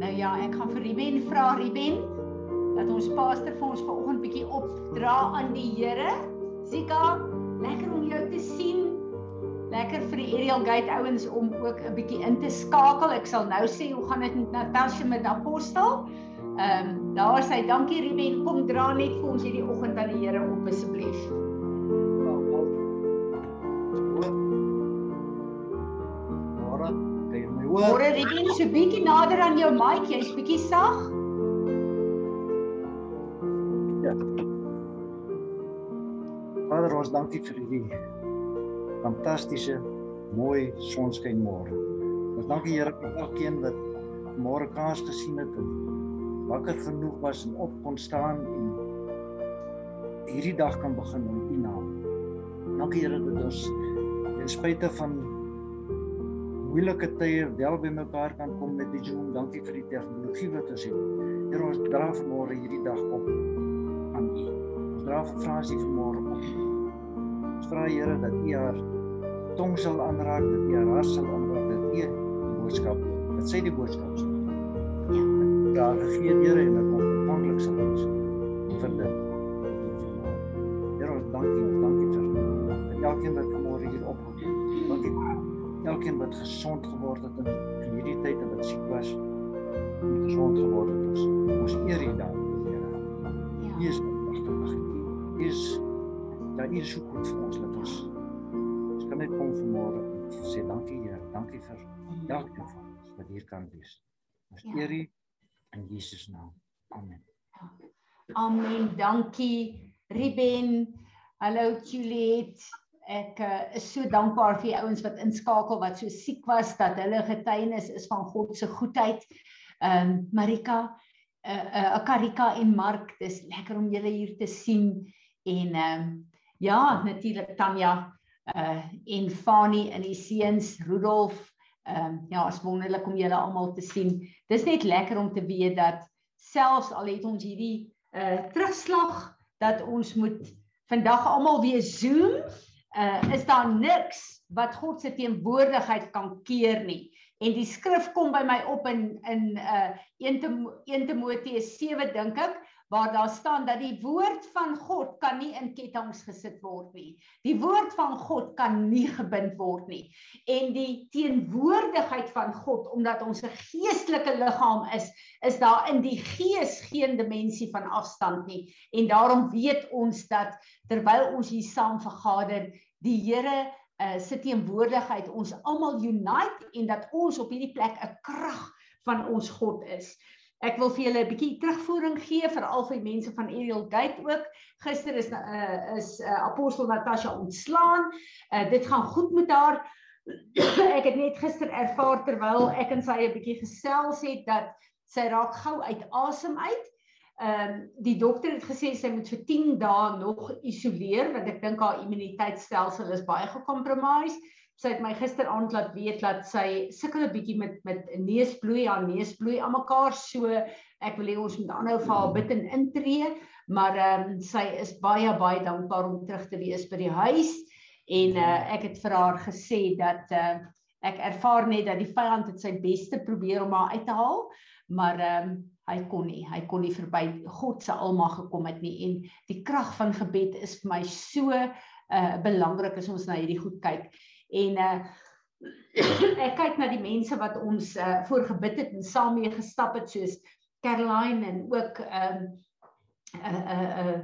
Nou ja, ek gaan vir Ruben vra Ruben dat ons pastor vir ons vanoggend bietjie opdra aan die Here. Zika, lekker om jou te sien. Lekker vir die Ariel Gate ouens om ook 'n bietjie in te skakel. Ek sal nou sê hoe gaan dit met Natasha met Apostel? Ehm um, daar sê dankie Ruben, kom dra net vir ons hierdie oggend aan die Here op asseblief. Môre Ruben, so bietjie nader aan jou mic, jy's bietjie sag. Ja. Vader, ons dankie vir hierdie fantastiese mooi sonskyn môre. Ons dankie Here vir elkeen wat môre kans gesien het en wakker genoeg was en op kon staan en hierdie dag kan begin in U naam. Dankie Here dat ons ten spyte van moeilike tye wel by mekaar kan kom met die Zoom. Dankie vir die tegnologie wat ons het. Here ons dra vanmôre hierdie dag op aan U. Ons dra vir Fransie vanmôre op. Ons vra Here dat U haar tong sal aanraak, dat U haar hart sal aanraak, dat U die boodskap, dat sy die boodskap sal. Ja. Ja, gee Here en dat ons ontvanklik sal wees vir dit. Here ons dankie, ons dankie vir elkeen wat vanmôre hier opgekom het. Dankie elkeen wat gesond geword het in, hierdie tyd en wat siek was en gesond geword het ons ons eer U dan Here. Ja. U is magtig. U is dat U so goed vir ons dat ons ons kan net kom vanmôre sê dankie Here. Dankie vir elkeen van ons wat hier kan wees. Ons ja. eer U in Jesus naam. Amen. Ja. Amen. Dankie Ruben. Hallo Juliet ek uh, is so dankbaar vir die ouens wat inskakel wat so siek was dat hulle getuienis is van God se goedheid. Ehm um, Marika, eh uh, uh, Karika en Mark, dis lekker om julle hier te sien en ehm um, ja, natuurlik Tanya uh en Fani en die seuns Rudolf. Ehm um, ja, is wonderlik om julle almal te sien. Dis net lekker om te weet dat selfs al het ons hierdie uh terugslag dat ons moet vandag almal weer Zoom uh, is daar niks wat God se teenwoordigheid kan keer nie. En die skrif kom by my op in in uh 1 Timoteus 7 dink ek waar daar staan dat die woord van God kan nie in kettinge gesit word nie. Die woord van God kan nie gebind word nie. En die teenwoordigheid van God omdat ons 'n geestelike liggaam is, is daar in die gees geen dimensie van afstand nie. En daarom weet ons dat terwyl ons hier saam vergader, die Here uh, se teenwoordigheid ons almal unite en dat ons op hierdie plek 'n krag van ons God is. Ek wil vir julle 'n bietjie terugvoering gee vir al die mense van Ariel Gate ook. Gister is uh, is uh, apostel Natasha ontslaan. Uh, dit gaan goed met haar. ek het net gister ervaar terwyl ek en sy 'n bietjie gesels het dat sy raak gou uit asem uit Ehm um, die dokter het gesê sy moet vir 10 dae nog isoleer want ek dink haar immuniteitstelsel is baie gekompromise. Sy het my gisteraand laat weet dat sy sukkel 'n bietjie met met neusbloei, haar neusbloei aan mekaar so ek wil hê ons moet aanhou vir haar bid en intree, maar ehm um, sy is baie baie dankbaar om terug te wees by die huis. En uh, ek het vir haar gesê dat uh, ek ervaar net dat die vyand het sy beste probeer om haar uit te haal, maar ehm um, hy kon nie hy kon nie verby God se almag gekom het nie en die krag van gebed is vir my so uh belangrik as ons na hierdie goed kyk. En uh ek kyk na die mense wat ons uh voor gebid het en saam mee gestap het soos Caroline en ook um uh uh, uh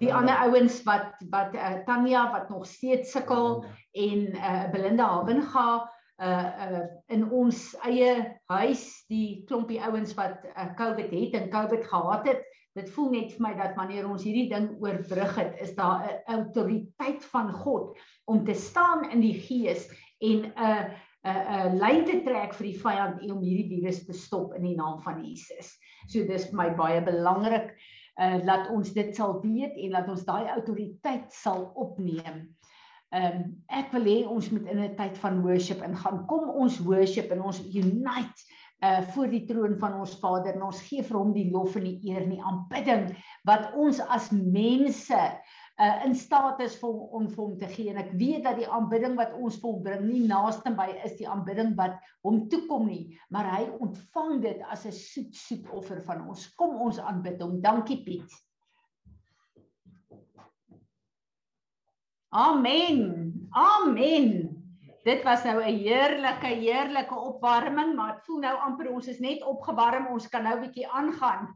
die ander ouens wat wat uh, Tanya wat nog steeds sukkel en uh Belinda Habenga uh uh in ons eie huis die klompie ouens wat uh, COVID het en COVID gehad het dit voel net vir my dat wanneer ons hierdie ding oorbrug het is daar 'n autoriteit van God om te staan in die gees en 'n uh, 'n uh, 'n uh, lyn te trek vir die vyand om hierdie virus te stop in die naam van Jesus. So dis vir my baie belangrik uh dat ons dit sal weet en dat ons daai autoriteit sal opneem. Ehm um, ek wil hê ons moet in 'n tyd van worship ingaan. Kom ons worship en ons unite uh voor die troon van ons Vader en ons gee vir hom die lof en die eer en die aanbidding wat ons as mense uh in staat is vir om vir hom te gee. En ek weet dat die aanbidding wat ons volbring nie naaste by is die aanbidding wat hom toekom nie maar hy ontvang dit as 'n soet soet offer van ons. Kom ons aanbid hom. Dankie Piet Amen Amen Dit was nou 'n heerlike heerlike opwarming maar ek voel nou amper ons is net opgewarm ons kan nou bietjie aangaan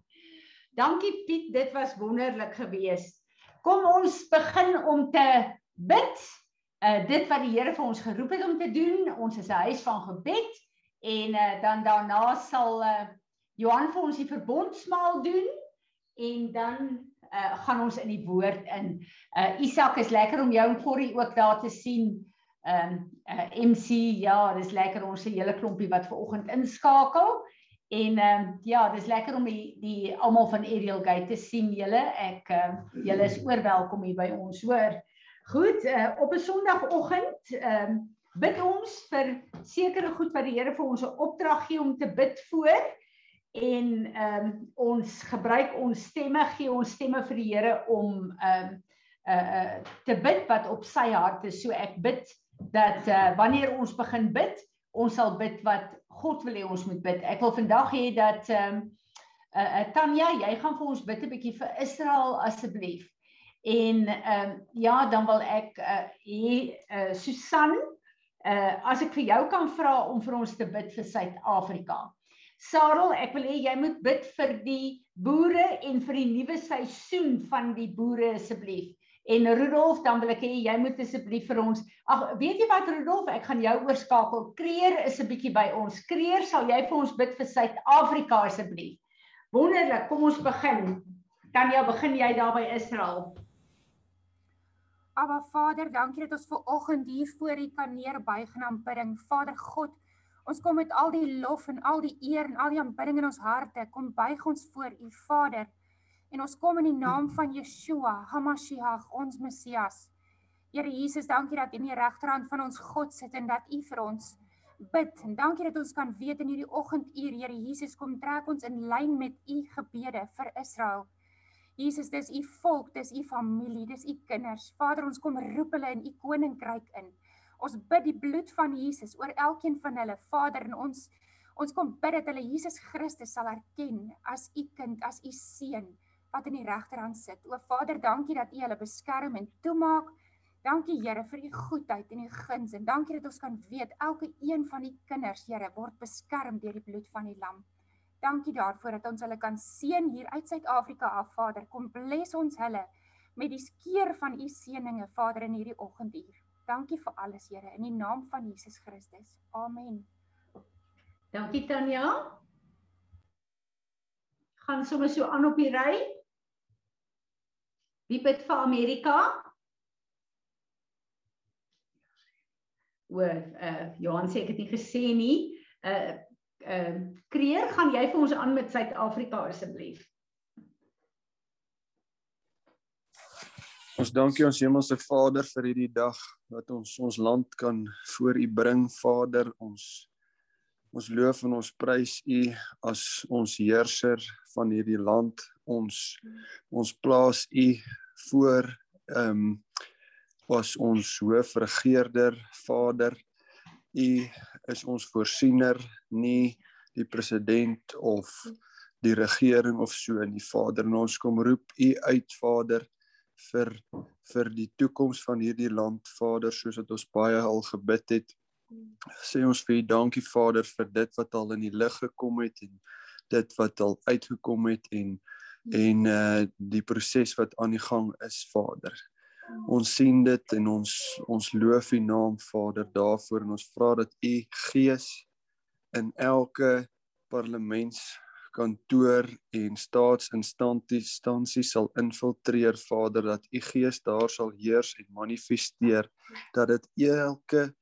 Dankie Piet dit was wonderlik geweest Kom ons begin om te bid. Uh dit wat die Here vir ons geroep het om te doen. Ons is 'n huis van gebed en uh dan daarna sal uh Johan vir ons die verbondsmaal doen en dan uh gaan ons in die woord in. Uh Isak is lekker om jou en Corrie ook daar te sien. Um uh MC ja, dis lekker ons se hele klompie wat ver oggend inskakel. En ehm um, ja, dis lekker om die die almal van Ariel Gate te sien julle. Ek ehm uh, julle is oorwelkom hier by ons, hoor. Goed, uh, op 'n Sondagoggend ehm um, bid ons vir sekere goed wat die Here vir ons 'n opdrag gee om te bid voor en ehm um, ons gebruik ons stemme gee ons stemme vir die Here om ehm um, uh uh te bid wat op sy hart is. So ek bid dat uh wanneer ons begin bid, ons sal bid wat God wil hê ons moet bid. Ek wil vandag hê dat ehm um, uh, uh Tanya, jy gaan vir ons bid 'n bietjie vir Israel asseblief. En ehm um, ja, dan wil ek uh hier uh Susan, uh as ek vir jou kan vra om vir ons te bid vir Suid-Afrika. Sarel, ek wil hê jy moet bid vir die boere en vir die nuwe seisoen van die boere asseblief. En Rudolf, dan wil ek hê jy moet asseblief vir ons. Ag, weet jy wat Rudolf, ek gaan jou oorskakel. Kreer is 'n bietjie by ons. Kreer, sal jy vir ons bid vir Suid-Afrika asseblief? Wonderlik. Kom ons begin. Dan jy begin jy daar by Israel. Aba Vader, dankie dat ons ver oggend hier voor U kan neerbuig en aanbidding. Vader God, ons kom met al die lof en al die eer en al die aanbidding in ons harte. Kom buig ons voor U, Vader. En ons kom in die naam van Yeshua, Hamashiach, ons Messias. Here Jesus, dankie dat U in die regterhand van ons God sit en dat U vir ons bid. En dankie dat ons kan weet in hierdie oggenduur, Here Jesus, kom trek ons in lyn met U gebede vir Israel. Jesus, dis U volk, dis U familie, dis U kinders. Vader, ons kom roep hulle in U koninkryk in. Ons bid die bloed van Jesus oor elkeen van hulle, Vader, en ons ons kom bid dat hulle Jesus Christus sal erken as U kind, as U seun wat in die regterhand sit. O Vader, dankie dat U hulle beskerm en toemaak. Dankie Here vir U goedheid en U guns en dankie dat ons kan weet elke een van U kinders, Here, word beskerm deur die bloed van die lam. Dankie daarvoor dat ons hulle kan seën hier uit Suid-Afrika af, Vader. Kom bless ons hulle met die skeer van U seëninge, Vader, in hierdie oggenduur. Dankie vir alles, Here, in die naam van Jesus Christus. Amen. Dankie Tanya. Gaan sommer so aan op die ry. Wie bid vir Amerika? O, uh Johan sê ek het nie gesê nie. Uh uh Kreer, gaan jy vir ons aan met Suid-Afrika asseblief? Ons dankie ons Hemelse Vader vir hierdie dag wat ons ons land kan voor U bring, Vader. Ons ons loof en ons prys U as ons heerser van hierdie land. Ons ons plaas u voor ehm um, was ons hoofregerder Vader. U is ons voorsiener nie die president of die regering of so in die Vader. En ons kom roep u uit Vader vir vir die toekoms van hierdie land Vader soos wat ons baie al gebid het sê ons vir u dankie Vader vir dit wat al in die lig gekom het en dit wat al uitgekom het en en uh die proses wat aan die gang is Vader. Ons sien dit en ons ons loof U naam Vader daarvoor en ons vra dat U Gees in elke parlementskantoor en staatsinstansie sal infiltreer Vader dat U Gees daar sal heers en manifesteer dat dit elke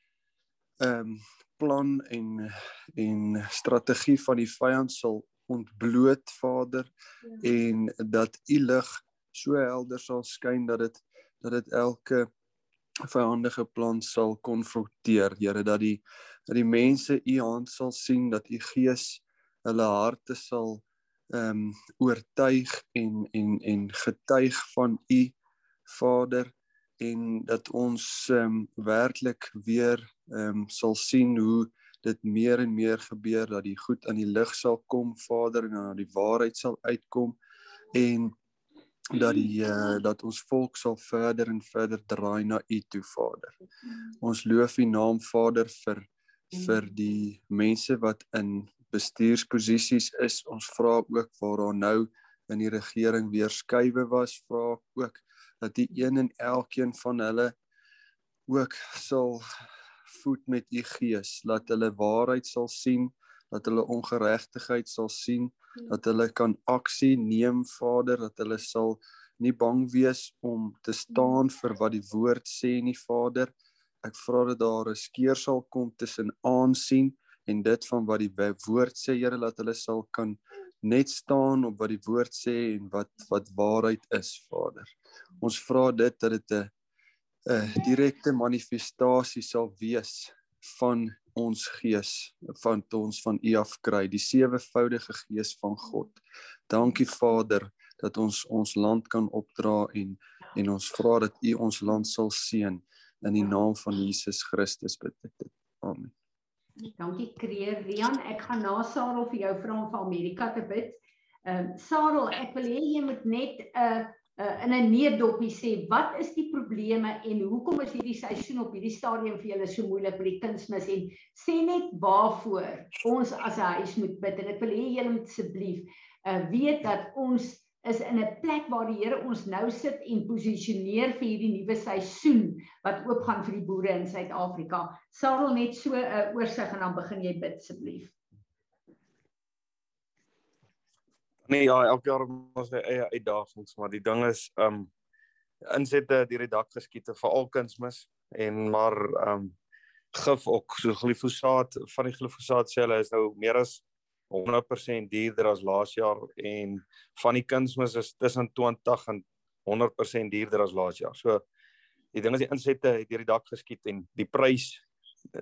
ehm um, plan en en strategie van die vyand sal ontbloot Vader ja. en dat u lig so helder sal skyn dat dit dat dit elke vyandige plan sal konfronteer Here dat die dat die mense u hand sal sien dat u gees hulle harte sal ehm um, oortuig en en en getuig van u Vader en dat ons ehm um, werklik weer ehm um, sal sien hoe dit meer en meer gebeur dat die goed aan die lig sal kom Vader en dat die waarheid sal uitkom en dat die uh, dat ons volk sal verder en verder draai na U toe Vader. Ons loof U naam Vader vir vir die mense wat in bestuursposisies is. Ons vra ook waar daar nou in die regering weer skuwe was, vra ook dat die een en elkeen van hulle ook sal voed met u gees, laat hulle waarheid sal sien, dat hulle ongeregtigheid sal sien, dat hulle kan aksie neem, Vader, dat hulle sal nie bang wees om te staan vir wat die woord sê nie, Vader. Ek vra dat daar 'n skeer sal kom tussen aansien en dit van wat die woord sê, Here, dat hulle sal kan net staan op wat die woord sê en wat wat waarheid is, Vader. Ons vra dit dat dit 'n 'n direkte manifestasie sal wees van ons gees, van ons van U af kry, die sewevoudige gees van God. Dankie Vader dat ons ons land kan opdra en en ons vra dat U ons land sal seën in die naam van Jesus Christus bid ek dit. Amen. Dankie Kreer Rian. Ek gaan na Sarel vir jou vra om vir Amerika te bid. Ehm um, Sarel, ek wil hê jy moet net 'n uh, uh, in 'n neerdoppie sê wat is die probleme en hoekom is hierdie seisoen op hierdie stadium vir julle so moeilik met die kunsmis en sê net waarvoor ons as 'n huis moet bid en ek wil hê julle moet asseblief uh, weet dat ons is in 'n plek waar die Here ons nou sit en posisioneer vir hierdie nuwe seisoen wat oopgaan vir die boere in Suid-Afrika. Sarel net so 'n uh, oorsig en dan begin jy bid asseblief. Nee ja, elke jaar ons eie uitdagings, maar die ding is um insette deur die dak geskiet vir al kunsmis en maar um gif ook so glifosaat van die glifosaat sê hulle is nou meer as 100% duurder as laas jaar en van die kunsmis is tussen 20 en 100% duurder as laas jaar. So die ding is die insette het deur die dak geskiet en die prys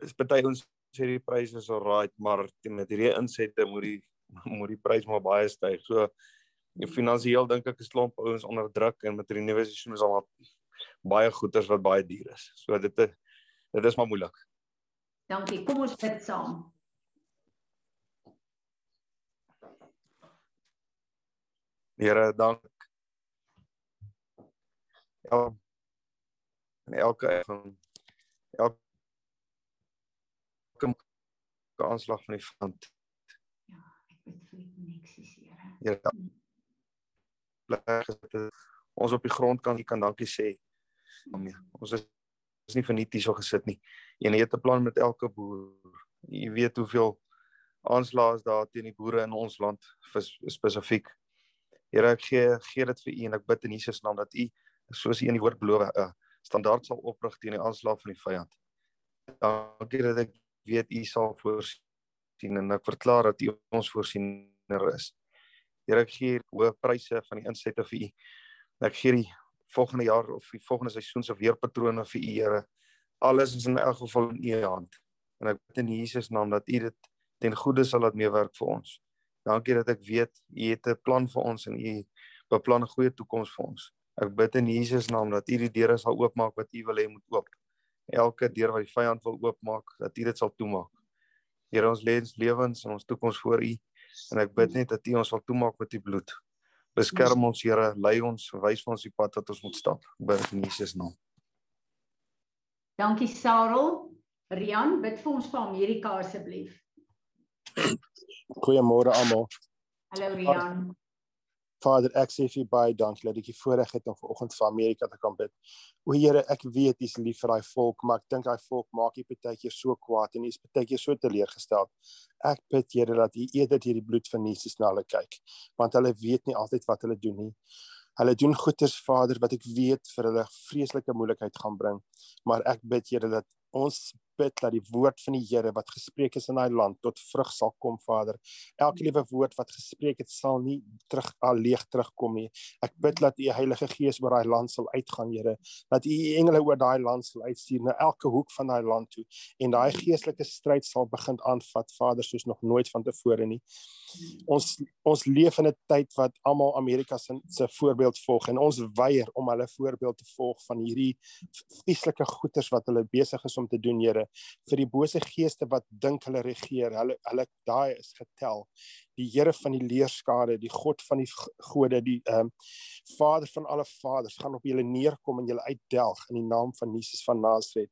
is baie ons sê die pryse is alright, maar met hierdie insette moet die moet die prys maar baie styg. So finansiëel dink ek is klomp ouens onder druk en met hierdie nuwe seisoen is al baie goederes wat baie duur is. So dit dit is maar moeilik. Dankie. Kom ons bid saam. Here, dank. Ja. En elke van elke aanslag van die vand. Ja, ek bid vir die koneksies, Here. Here. Plek ons op die grond kan kan dankie sê. Amen. Ons is is nie verniet hier so gesit nie. En jy het 'n plan met elke boer. Jy weet hoeveel aanslae daar teen die boere in ons land spesifiek. Here ek gee gee dit vir u en ek bid in Jesus naam dat u soos u in die woord beloof 'n uh, standaard sal oprig teen die aanslag van die vyand. Dankie dat ek weet u sal voorsien en ek verklaar dat u ons voorsiener is. Here ek gee hoë pryse van die insette vir u. Ek gee die volgende jaar of die volgende seisoen se weerpatrone vir u Here. Alles is in elk geval in u hand. En ek bid in Jesus naam dat u dit ten goeie sal laat meewerk vir ons. Dankie dat ek weet U het 'n plan vir ons en U beplan 'n goeie toekoms vir ons. Ek bid in Jesus naam dat U die deure sal oopmaak wat U wil hê moet oop. Elke deur wat die vyand wil oopmaak, dat U dit sal toemaak. Here ons lê ons lewens en ons toekoms voor U en ek bid net dat U ons sal toemaak met U bloed. Beskerm ons Here, lei ons, wys vir ons die pad wat ons moet stap. Bid in Jesus naam. Dankie Sarel. Rian, bid vir ons vir Amerika asseblief. Goeiemôre almal. Hallo Rian. Vader, ek sê vir baie dankie dat ek hier voorreg het om vanoggend vir Amerika te kan bid. O Here, ek weet U is lief vir daai volk, maar ek dink daai volk maak U partykeer so kwaad en U is partykeer so teleurgestel. Ek bid Here dat U eerder hierdie bloed van Jesus na hulle kyk, want hulle weet nie altyd wat hulle doen nie. Hulle doen goeders Vader wat ek weet vir hulle vreeslike moeilikheid gaan bring, maar ek bid Here dat ons bid dat die woord van die Here wat gespreek is in daai land tot vrug sal kom, Vader. Elke liewe woord wat gespreek het sal nie terug al leeg terugkom nie. Ek bid dat U Heilige Gees oor daai land sal uitgaan, Here. Dat U engele oor daai land sal uitstuur na elke hoek van daai land toe en daai geestelike stryd sal begin aanvat, Vader, soos nog nooit vantevore nie. Ons ons leef in 'n tyd wat almal Amerika se se voorbeeld volg en ons weier om hulle voorbeeld te volg van hierdie vieslike goeters wat hulle besig is om te doen, Here, vir die bose geeste wat dink hulle regeer. Hulle hulle daai is getel. Die Here van die leerskare, die God van die gode, die ehm um, Vader van alle vaders gaan op julle neerkom en julle uitdelg in die naam van Jesus van Nasaret.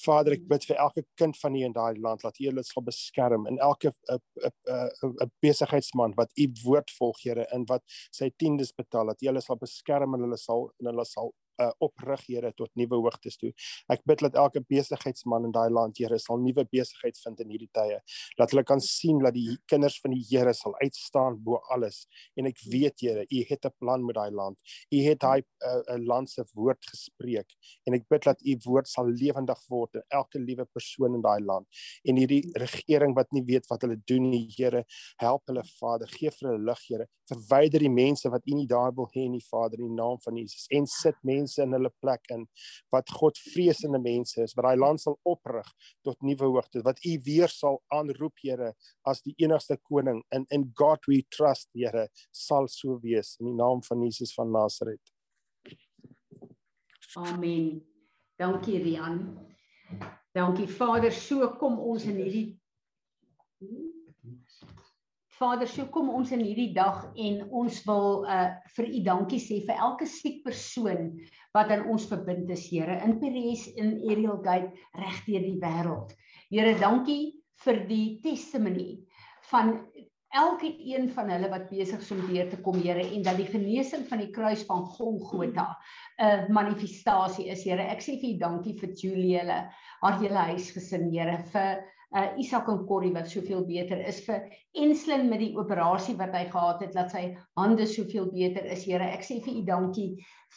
Vader, ek bid vir elke kind van U in daai land dat U hulle sal beskerm en elke 'n 'n 'n besigheidsman wat U woord volg, Here, in wat sy tiendes betaal, dat U hulle sal beskerm en hulle sal en hulle sal uh, oprig Here tot nuwe hoogtes toe. Ek bid dat elke besigheidsman in daai land Here sal nuwe besigheid vind in hierdie tye. Dat hulle kan sien dat die kinders van die Here sal uitstaan bo alles. En ek weet Here, U het 'n plan met daai land. U het daai uh, land se woord gespreek en ek bid dat U woord sal lewendig word in elke liewe persoon in daai land. En hierdie regering wat nie weet wat hulle doen nie, Here, help hulle Vader, gee vir hulle lig, Here. Verwyder die mense wat U nie daar wil hê nie, Vader, in die naam van Jesus en sit mense mense in hulle plek in wat God vreesende mense is wat daai land sal oprig tot nuwe hoogtes wat u weer sal aanroep Here as die enigste koning. In in God we trust Here sal so wees in die naam van Jesus van Nasaret. Amen. Dankie Rian. Dankie Vader. So kom ons in hierdie Vader, so kom ons in hierdie dag en ons wil uh vir U dankie sê vir elke siek persoon wat aan ons verbind is, Here, in Peres in Ariel Gate regdeur die wêreld. Here, dankie vir die testimony van elke een van hulle wat besig is om weer te kom, Here, en dat die genesing van die kruis van Golgotha 'n uh, manifestasie is, Here. Ek sê vir U dankie vir Julie, hulle, haar hele huisgesin, Here, vir uh Isak en Corrie wat soveel beter is vir Enslin met die operasie wat hy gehad het dat sy hande soveel beter is Here ek sê vir u dankie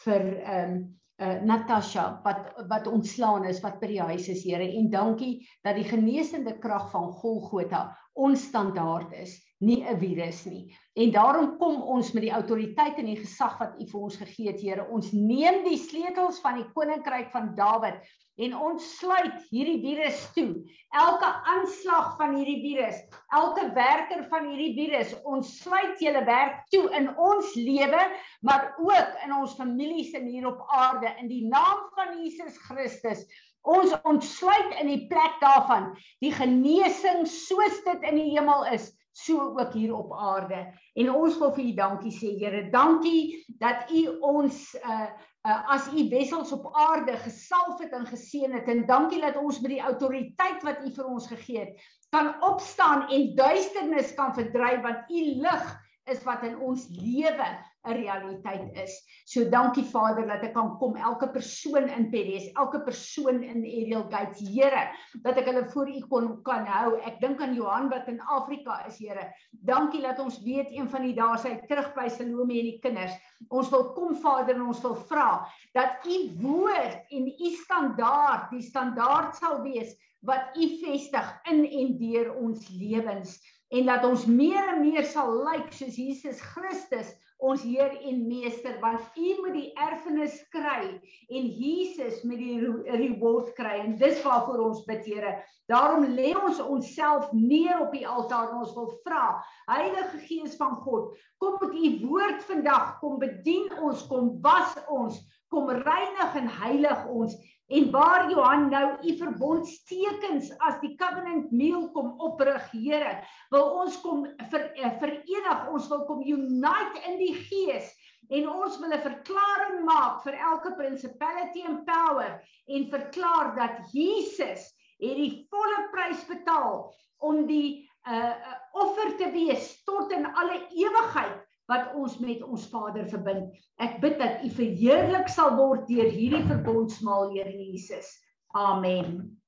vir um uh Natasha wat wat ontslaan is wat by die huis is Here en dankie dat die genesende krag van Golgotha ons standaard is nie 'n virus nie. En daarom kom ons met die autoriteit en die gesag wat U vir ons gegee het, Here. Ons neem die sleutels van die koninkryk van Dawid en ons sluit hierdie virus toe. Elke aanslag van hierdie virus, elke werker van hierdie virus, ons sluit julle werk toe in ons lewe, maar ook in ons families en hier op aarde in die naam van Jesus Christus. Ons ontsluit in die plek daarvan die genesing soos dit in die hemel is so ook hier op aarde. En ons wil vir u dankie sê, Here. Dankie dat u ons uh uh, as u wessels op aarde gesalf het en geseën het en dankie dat ons met die autoriteit wat u vir ons gegee het kan opstaan en duisternis kan verdryf want u lig is wat in ons lewe 'n realiteit is. So dankie Vader dat ek kan kom elke persoon in Peres, elke persoon in Ariel Gates, Here, dat ek hulle voor U kon kan hou. Ek dink aan Johan wat in Afrika is, Here. Dankie dat ons weet een van die dae sy terug by Salome en die kinders. Ons wil kom Vader en ons wil vra dat U woord en U standaard, die standaard sal wees wat U vestig in en deur ons lewens en dat ons meer en meer sal lyk like soos Jesus Christus ons Heer en Meester want U moet die erfenis kry en Jesus met die reward kry. En dis waarvoor ons bid Here. Daarom lê ons onsself neer op die altaar en ons wil vra Heilige Gees van God, kom met U woord vandag, kom bedien ons, kom was ons, kom reinig en heilig ons En waar Johan nou u verbondstekens as die covenant meal kom oprig, Here, wil ons kom ver, eh, verenig, ons wil kom unite in die gees en ons wil 'n verklaring maak vir elke principality and power en verklaar dat Jesus het die volle prys betaal om die uh offer te wees tot in alle ewigheid wat ons met ons Vader verbind. Ek bid dat U verheerlik sal word deur hierdie verbondsmaal, Here Jesus. Amen.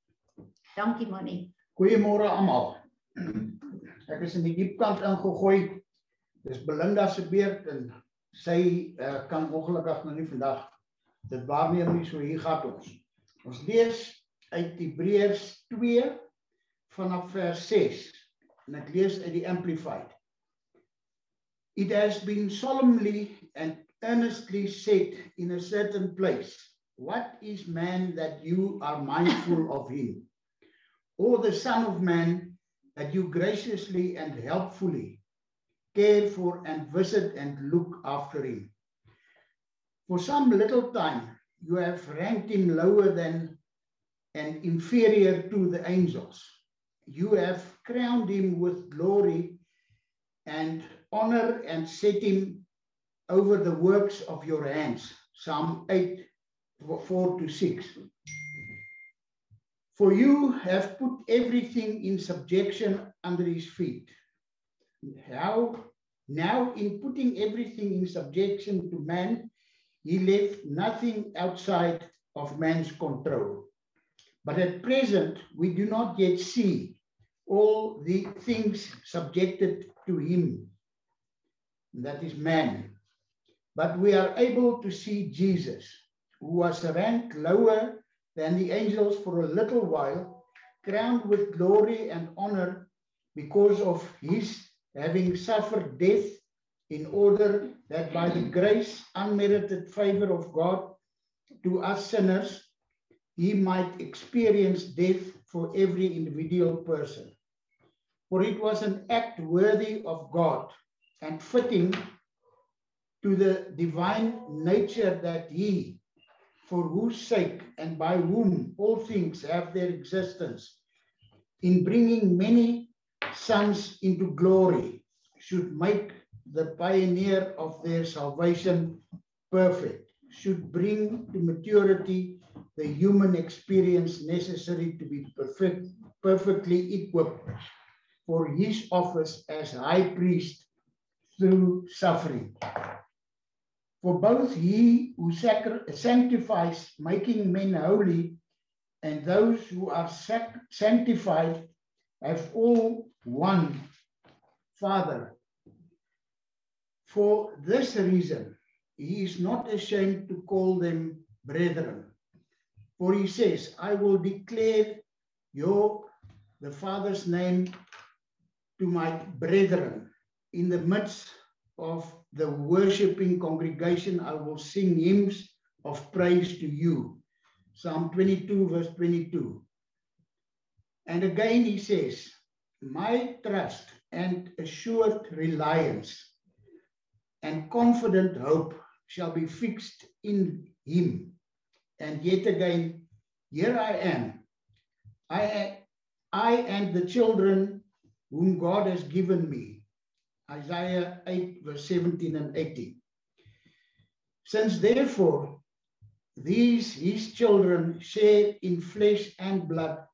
Dankie Mannie. Goeiemôre almal. Ek is in die diep kant ingegooi. Dis Belinda se beurt en sy uh, kan ongelukkig nou nie vandag dit waarneem nie so hier gaan ons. Ons lees uit Hebreërs 2 vanaf vers 6 en ek lees uit die amplified. It has been solemnly and earnestly said in a certain place, what is man that you are mindful of him? Or the son of man that you graciously and helpfully care for and visit and look after him. For some little time, you have ranked him lower than and inferior to the angels. You have crowned him with glory and honor and set him over the works of your hands. Psalm 8, 4 to 6. For you have put everything in subjection under his feet. How now, in putting everything in subjection to man, he left nothing outside of man's control. But at present, we do not yet see all the things subjected to him. That is man. But we are able to see Jesus, who was ranked lower than the angels for a little while, crowned with glory and honor because of his having suffered death in order that by the grace, unmerited favor of God to us sinners, he might experience death for every individual person. For it was an act worthy of God and fitting to the divine nature that he, for whose sake and by whom all things have their existence, in bringing many sons into glory, should make the pioneer of their salvation perfect, should bring to maturity the human experience necessary to be perfect, perfectly equipped for his office as high priest through suffering. For both he who sanctifies, making men holy, and those who are sanctified have all one Father. For this reason, he is not ashamed to call them brethren. For he says, I will declare your, the Father's name to my brethren. In the midst of the worshipping congregation, I will sing hymns of praise to you. Psalm 22, verse 22. And again he says, My trust and assured reliance and confident hope shall be fixed in him. And yet again, here I am. I, I and the children whom God has given me. Isaiah 8, verse 17 and 18. Since therefore these, his children, share in flesh and blood,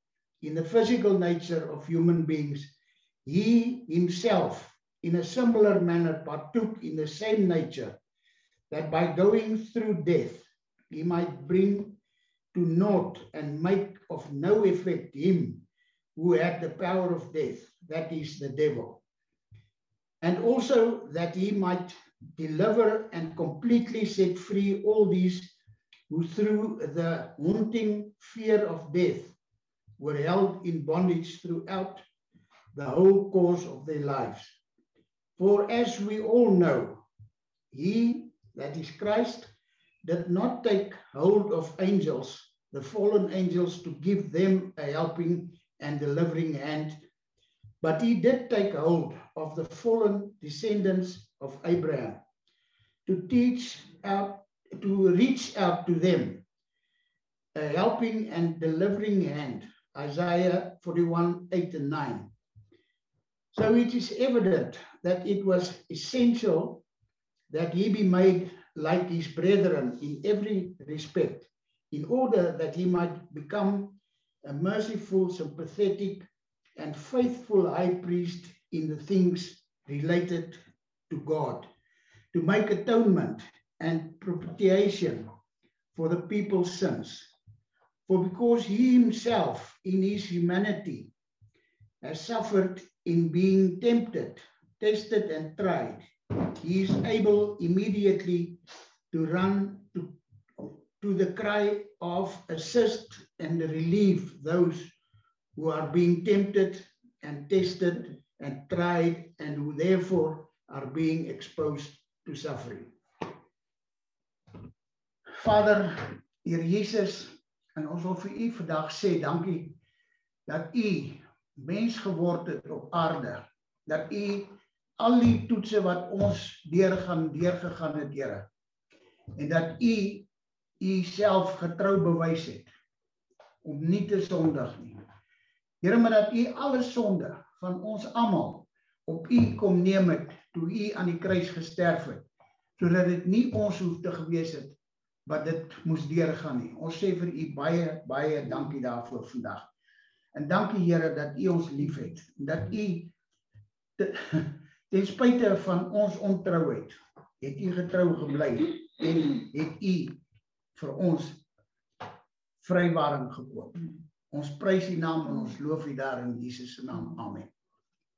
in the physical nature of human beings, he himself, in a similar manner, partook in the same nature, that by going through death, he might bring to naught and make of no effect him who had the power of death, that is the devil. And also that he might deliver and completely set free all these who through the haunting fear of death were held in bondage throughout the whole course of their lives. For as we all know, he, that is Christ, did not take hold of angels, the fallen angels, to give them a helping and delivering hand, but he did take hold of the fallen descendants of Abraham to teach out, to reach out to them, a helping and delivering hand. Isaiah 41, 8 and 9. So it is evident that it was essential that he be made like his brethren in every respect, in order that he might become a merciful, sympathetic, and faithful high priest in the things related to God, to make atonement and propitiation for the people's sins. For because he himself, in his humanity, has suffered in being tempted, tested, and tried, he is able immediately to run to, to the cry of assist and relieve those who are being tempted and tested and tried and who therefore are being exposed to suffering. Vader, Heer Jesus, en ons wil vir u vandag sê dankie dat u mens geword het op aarde. Dat u al die toetse wat ons deurgaan deurgegaan het, Here. En dat u u self getrou bewys het om nie te sondig nie. Here, maar dat u alle sonde van ons almal op u kom neem het toe u aan die kruis gesterf het sodat dit nie ons hoef te gewees het wat dit moes deurgaan nie. Ons sê vir u baie baie dankie daarvoor vandag. En dankie Here dat u ons liefhet en dat u te, ten spyte van ons ontrouheid het u getrou gebly en het u vir ons vrywaring gekoop. Ons prys u naam en ons loof u daar in Jesus se naam. Amen.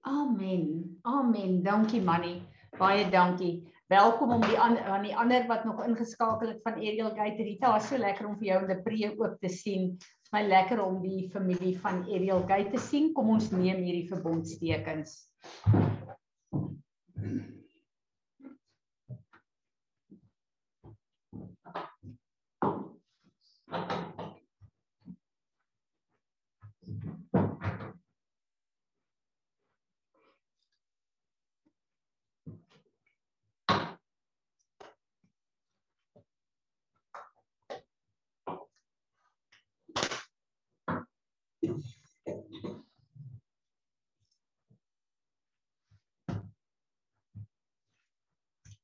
Amen. Amen. Dankie Manny. Baie dankie. Welkom om die aan aan die ander wat nog ingeskakel het van Ariel Gate Rita. Was so lekker om vir jou in die pre ook te sien. Dit is my lekker om die familie van Ariel Gate te sien. Kom ons neem hierdie verbondstekens.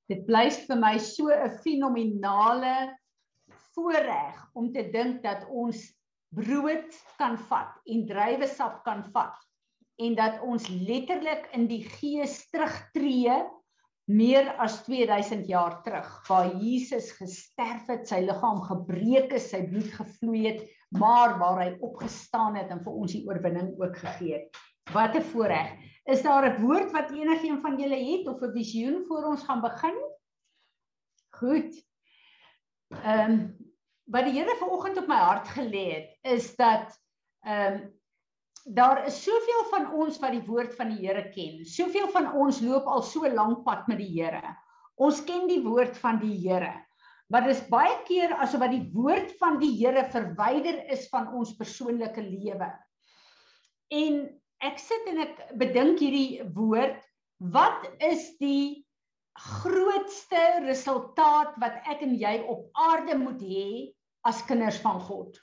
Dit bly vir my so 'n fenominale voorreg om te dink dat ons brood kan vat en druiwesap kan vat en dat ons letterlik in die gees terugtreë meer as 2000 jaar terug waar Jesus gesterf het, sy liggaam gebreek is, sy bloed gevloei het, maar waar hy opgestaan het en vir ons die oorwinning ook gegee het. Wat 'n voorreg. Is daar 'n woord wat enigiemand van julle het of 'n visioen voor ons gaan begin? Goed. Ehm um, wat die Here vanoggend op my hart gelê het is dat ehm um, daar is soveel van ons wat die woord van die Here ken. Soveel van ons loop al so lank pad met die Here. Ons ken die woord van die Here. Maar dis baie keer asof wat die woord van die Here verwyder is van ons persoonlike lewe. En ek sit en ek bedink hierdie woord, wat is die grootste resultaat wat ek en jy op aarde moet hê as kinders van God?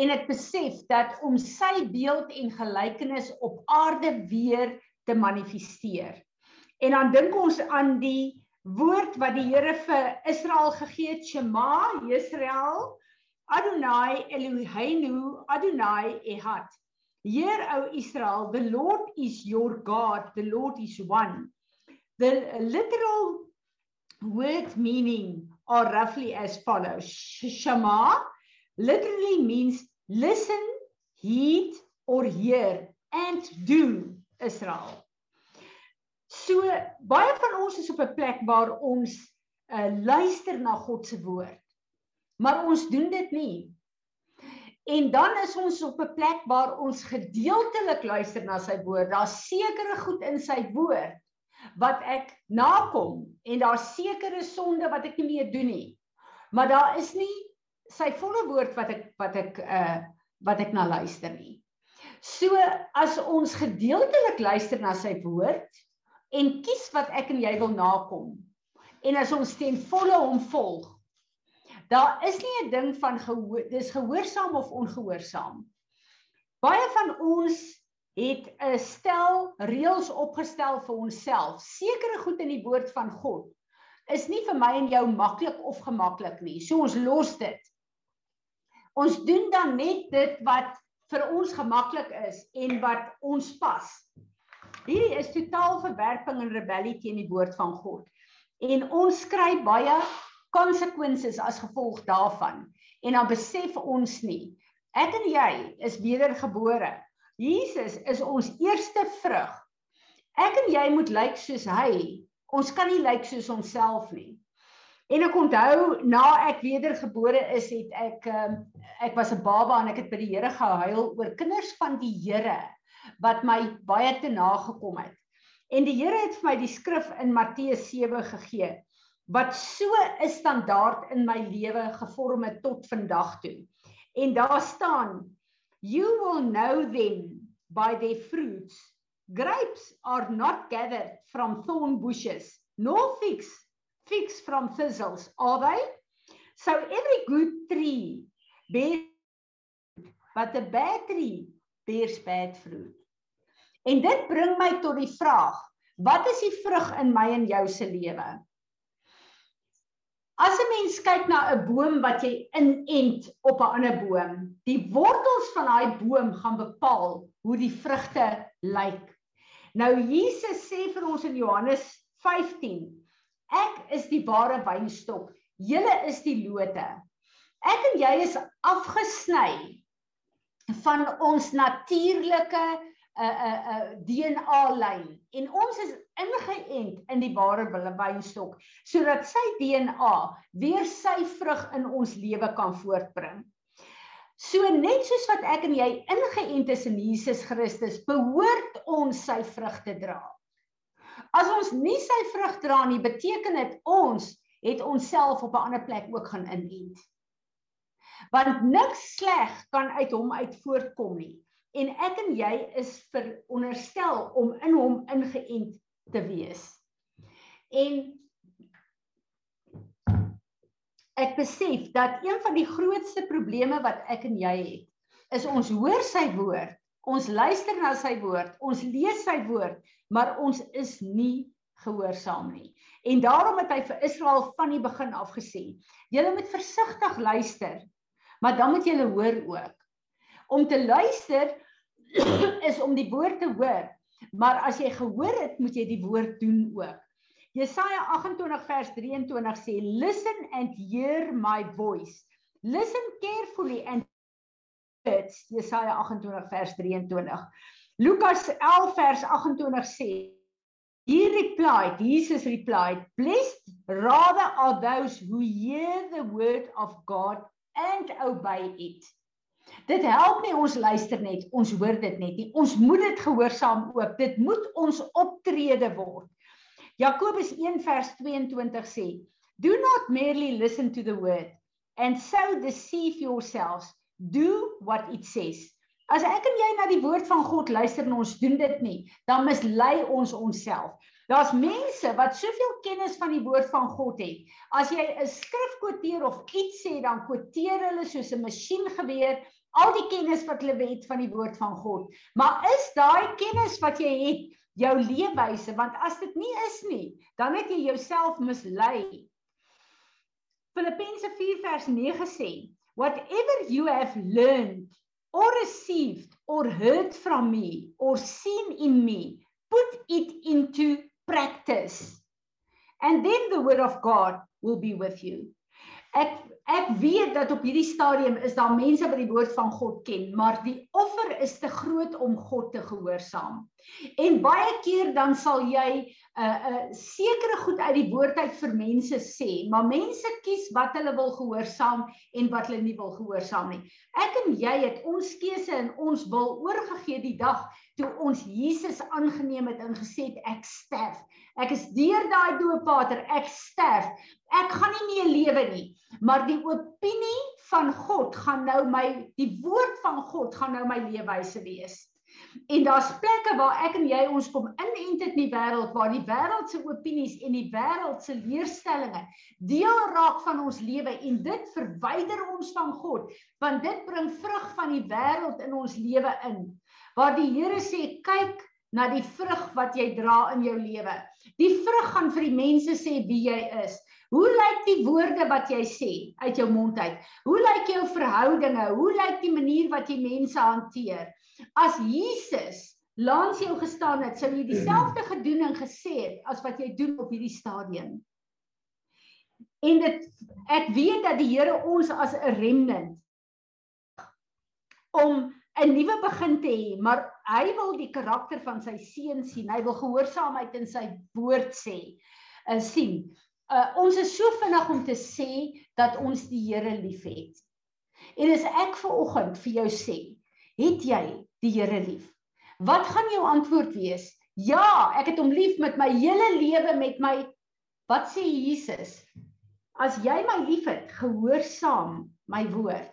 En ek besef dat om sy beeld en gelykenis op aarde weer te manifesteer. En dan dink ons aan die woord wat die Here vir Israel gegee het, Shema, Israel, Adonai Eloheinu, Adonai Ehad. Hear, O Israel, the Lord is your God, the Lord is one. The literal word meaning are roughly as follows. Shema literally means listen, heed or hear and do Israel. So baie van ons is op 'n plek waar ons uh, luister na God se woord. Maar ons doen dit nie. En dan is ons op 'n plek waar ons gedeeltelik luister na sy woord. Daar's sekere goed in sy woord wat ek nakom en daar's sekere sonde wat ek nie meer doen nie. Maar daar is nie sy volle woord wat ek wat ek uh wat ek na luister nie. So as ons gedeeltelik luister na sy woord en kies wat ek en jy wil nakom en as ons ten volle hom volg Daar is nie 'n ding van gehoor dis gehoorsaam of ongehoorsaam. Baie van ons het 'n stel reëls opgestel vir onsself. Sekere goed in die woord van God is nie vir my en jou maklik of gemaklik nie. So ons los dit. Ons doen dan net dit wat vir ons gemaklik is en wat ons pas. Hierdie is totaal verwerping en rebellie teen die woord van God. En ons skryf baie consequences as gevolg daarvan. En dan besef ons nie, ek en jy is wedergebore. Jesus is ons eerste vrug. Ek en jy moet lyk soos hy. Ons kan nie lyk soos onsself nie. En ek onthou na ek wedergebore is, het ek um, ek was 'n baba en ek het by die Here gehuil oor kinders van die Here wat my baie te nagekom het. En die Here het vir my die skrif in Matteus 7 gegee wat so 'n standaard in my lewe gevorm het tot vandag toe. En daar staan you will know them by their fruits. Grapes are not gathered from thorn bushes, nor figs figs from thistles, are they? So every good tree bears but a bad tree bears bad fruit. En dit bring my tot die vraag, wat is die vrug in my en jou se lewe? As 'n mens kyk na 'n boom wat jy inent op 'n ander boom, die wortels van daai boom gaan bepaal hoe die vrugte lyk. Nou Jesus sê vir ons in Johannes 15: Ek is die ware wynstok, julle is die lote. Ek en jy is afgesny van ons natuurlike 'n 'n 'n DNA lyn en ons is ingeënt in die ware wynstok sodat sy DNA weer sy vrug in ons lewe kan voortbring. So net soos wat ek en jy ingeënt is in Jesus Christus, behoort ons sy vrug te dra. As ons nie sy vrug dra nie, beteken dit ons het onsself op 'n ander plek ook gaan inent. Want niks sleg kan uit hom uit voortkom nie en ek en jy is veronderstel om in hom ingeënt te wees. En ek besef dat een van die grootste probleme wat ek en jy het, is ons hoor sy woord, ons luister na sy woord, ons lees sy woord, maar ons is nie gehoorsaam nie. En daarom het hy vir Israel van die begin af gesê: "Julle moet versigtig luister, maar dan moet julle hoor ook." Om te luister is om die woord te hoor. Maar as jy gehoor het, moet jy die woord doen ook. Jesaja 28 vers 23 sê, "Listen and hear my voice. Listen carefully and words." Jesaja 28 vers 23. Lukas 11 vers 28 sê, He replied, Jesus replied, Blessed rather are those who hear the word of God and obey it. Dit help nie ons luister net, ons hoor dit net nie. Ons moet dit gehoorsaam ook. Dit moet ons optrede word. Jakobus 1 vers 22 sê: Do not merely listen to the word and so deceive yourselves. Do what it says. As ek en jy na die woord van God luister en ons doen dit nie, dan mislei ons onsself. Daar's mense wat soveel kennis van die woord van God het. As jy 'n skrif kwoteer of iets sê, dan kwoteer hulle soos 'n masjiengeweer al die kennis wat hulle het van die woord van God. Maar is daai kennis wat jy het jou leefwyse? Want as dit nie is nie, dan het jy jouself mislei. Filippense 4 vers 9 sê, "Whatever you have learned or received or heard from me or seen in me, put it into practice. And then the word of God will be with you." Ek ek weet dat op hierdie stadium is daar mense wat die woord van God ken, maar die offer is te groot om God te gehoorsaam. En baie keer dan sal jy 'n uh, 'n uh, sekere goed uit die woord uit vir mense sê, maar mense kies wat hulle wil gehoorsaam en wat hulle nie wil gehoorsaam nie. Ek en jy het ons keuse en ons wil oorgegee die dag toe ons Jesus aangeneem het en gesê het ek sterf. Ek is deur daai doopwater, ek sterf. Ek gaan nie meer lewe nie, maar die opinie van God gaan nou my die woord van God gaan nou my leefwyse wees. En daar's plekke waar ek en jy ons kom inent in die wêreld waar die wêreld se opinies en die wêreld se leerstellings deel raak van ons lewe en dit verwyder ons van God want dit bring vrug van die wêreld in ons lewe in. Waar die Here sê kyk na die vrug wat jy dra in jou lewe. Die vrug gaan vir die mense sê wie jy is. Hoe lyk die woorde wat jy sê uit jou mond uit? Hoe lyk jou verhoudinge? Hoe lyk die manier wat jy mense hanteer? As Jesus langs jou gestaan het, sou jy dieselfde gedoen en gesê het as wat jy doen op hierdie stadium. En dit ek weet dat die Here ons as 'n remnant om 'n nuwe begin te hê, maar hy wil die karakter van sy seun sien. Hy wil gehoorsaamheid in sy woord sê, uh, sien. Uh, ons is so vinnig om te sê dat ons die Here liefhet. En as ek ver oggend vir jou sê, het jy die Here lief? Wat gaan jou antwoord wees? Ja, ek het hom lief met my hele lewe met my Wat sê Jesus? As jy my liefhet, gehoorsaam my woord.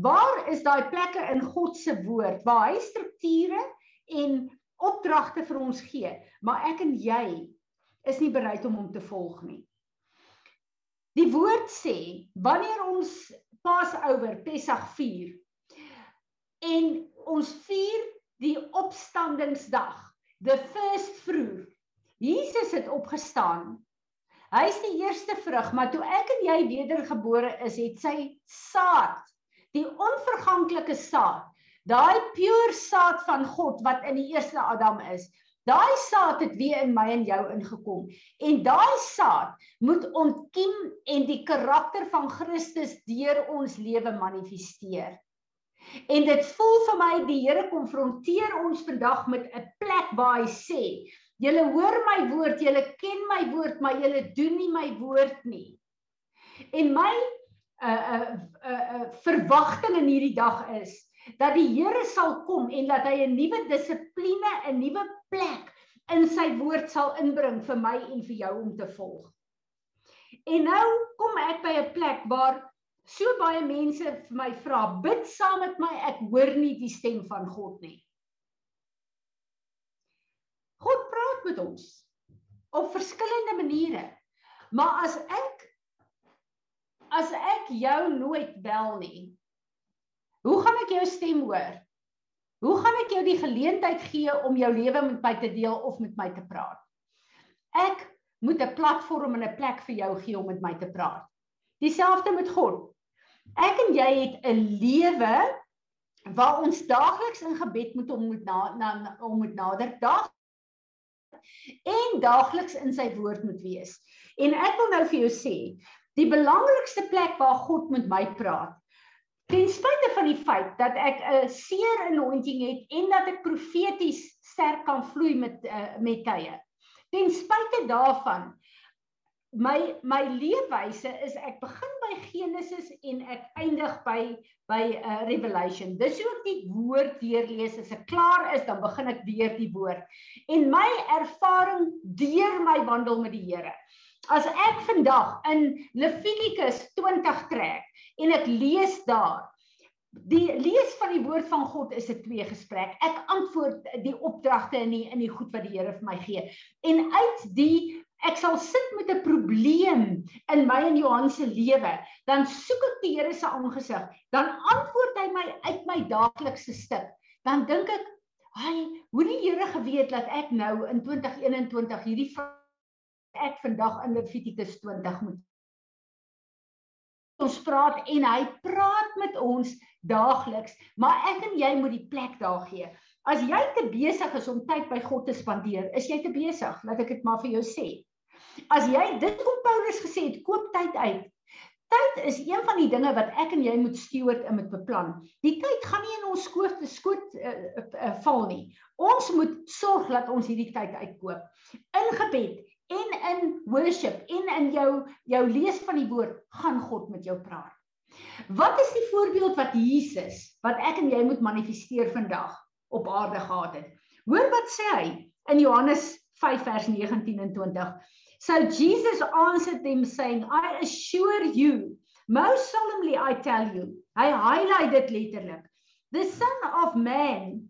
Waar is daai plekke in God se woord waar hy strukture en opdragte vir ons gee, maar ek en jy is nie bereid om hom te volg nie. Die woord sê wanneer ons Passover, Pessach vier en ons vier die opstandingsdag, the first fruit. Jesus het opgestaan. Hy's die eerste vrug, maar toe ek en jy wedergebore is, het sy saad, die onverganklike saad, daai pure saad van God wat in die eerste Adam is, Daai saad het weer in my en jou ingekom. En daai saad moet ontkiem en die karakter van Christus deur ons lewe manifesteer. En dit voel vir my die Here konfronteer ons vandag met 'n plek waar hy sê: "Julle hoor my woord, julle ken my woord, maar julle doen nie my woord nie." En my 'n uh, 'n uh, 'n uh, uh, verwagting in hierdie dag is dat die Here sal kom en dat hy 'n nuwe dissipline, 'n nuwe plek in sy woord sal inbring vir my en vir jou om te volg. En nou kom ek by 'n plek waar so baie mense vir my vra, bid saam met my, ek hoor nie die stem van God nie. God praat met ons op verskillende maniere. Maar as ek as ek jou nooit bel nie, Hoe gaan ek jou stem hoor? Hoe gaan ek jou die geleentheid gee om jou lewe met my te deel of met my te praat? Ek moet 'n platform en 'n plek vir jou gee om met my te praat. Dieselfde met God. Ek en jy het 'n lewe waar ons daagliks in gebed moet om moet na, na om moet nader dag en daagliks in sy woord moet wees. En ek wil nou vir jou sê, die belangrikste plek waar God met my praat, Ten spyte van die feit dat ek 'n seer anointing het en dat ek profeties sterk kan vloei met uh, met tye. Ten spyte daarvan my my leefwyse is ek begin by Genesis en ek eindig by by uh, Revelation. Dis hoe ek die woord deurlees as ek klaar is dan begin ek weer die woord. En my ervaring deur my wandel met die Here. As ek vandag in Levitikus 20 trek en ek lees daar die lees van die woord van God is 'n twee gesprek. Ek antwoord die opdragte in die in die goed wat die Here vir my gee. En uit die ek sal sit met 'n probleem in my en Johan se lewe, dan soek ek die Here se aangesig. Dan antwoord hy my uit my daaglikse stuk. Dan dink ek, "Hai, hoe die Here geweet dat ek nou in 2021 hierdie ek vandag in Levitikus 20 moet ons praat en hy praat met ons daagliks, maar ek en jy moet die plek daar gee. As jy te besig is om tyd by God te spandeer, is jy te besig, laat ek dit maar vir jou sê. As jy dit kom Paulus gesê het, koop tyd uit. Tyd is een van die dinge wat ek en jy moet steward en moet beplan. Die tyd gaan nie in ons skoot te skoot uh, uh, val nie. Ons moet sorg dat ons hierdie tyd uitkoop. In gebed, en in worship en in jou jou lees van die woord gaan God met jou praat. Wat is die voorbeeld wat Jesus wat ek en jy moet manifesteer vandag op aarde gehad het? Hoor wat sê hy in Johannes 5 vers 19 en 20. So Jesus answered them saying, I assure you, most solemnly I tell you. Hy highlight dit letterlik. The son of man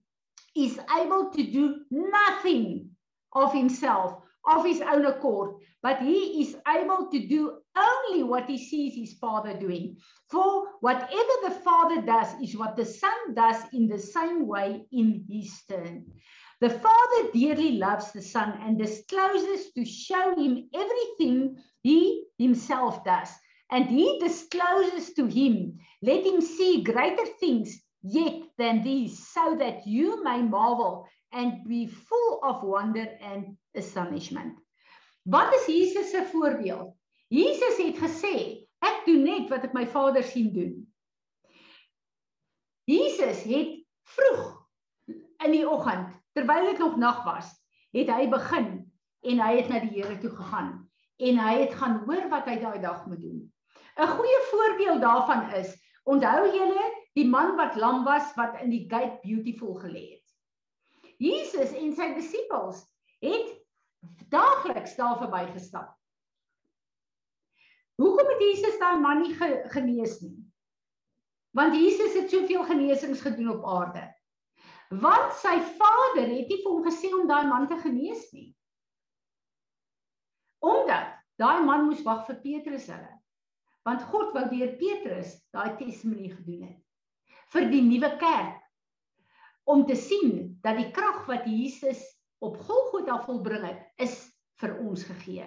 is able to do nothing of himself of his own accord, but he is able to do only what he sees his father doing. For whatever the father does is what the son does in the same way in his turn. The father dearly loves the son and discloses to show him everything he himself does. And he discloses to him, let him see greater things yet than these, so that you may marvel and be full of wonder and astonishment. Wat is Jesus se voorbeeld? Jesus het gesê, ek doen net wat ek my Vader sien doen. Jesus het vroeg in die oggend, terwyl dit nog nag was, het hy begin en hy het na die Here toe gegaan. en hy het gaan hoor wat hy daai dag moet doen. 'n Goeie voorbeeld daarvan is, onthou julle die man wat lam was wat in die gate beautiful gelê het. Jesus en sy disippels het daagliks daar verbygestap. Hoekom het Jesus daai man nie genees nie? Want Jesus het soveel genesings gedoen op aarde. Want sy Vader het nie vir hom gesê om daai man te genees nie. Omdat daai man moes wag vir Petrus hulle. Want God wou deur Petrus daai testimonie gedoen het vir die nuwe kerk om te sien dat die krag wat Jesus op Golgotha volbring het, is vir ons gegee.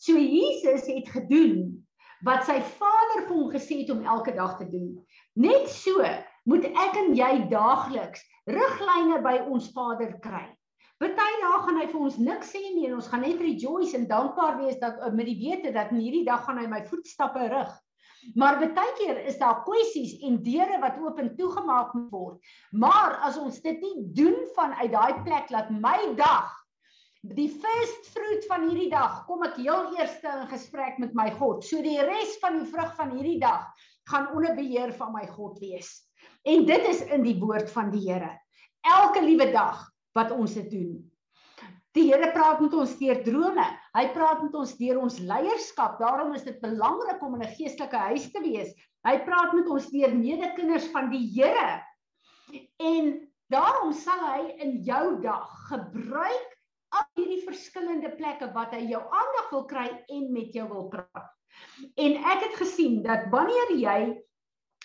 So Jesus het gedoen wat sy Vader vir hom gesê het om elke dag te doen. Net so moet ek en jy daagliks riglyne by ons Vader kry. Party dae gaan hy vir ons niks sê nie en ons gaan net rejoice en dankbaar wees dat met die wete dat in hierdie dag gaan hy my voetstappe rig. Maar baie keer is daar kwessies en deure wat oop en toegemaak word. Maar as ons dit nie doen vanuit daai plek laat my dag die first fruit van hierdie dag kom ek heel eers in gesprek met my God. So die res van die vrug van hierdie dag gaan onder beheer van my God wees. En dit is in die woord van die Here. Elke liewe dag wat ons dit doen. Die Here praat met ons deur drome. Hy praat met ons deur ons leierskap. Daarom is dit belangrik om in 'n geestelike huis te wees. Hy praat met ons deur medekinders van die Here. En daarom sal hy in jou dag gebruik al hierdie verskillende plekke wat hy jou aandag wil kry en met jou wil praat. En ek het gesien dat wanneer jy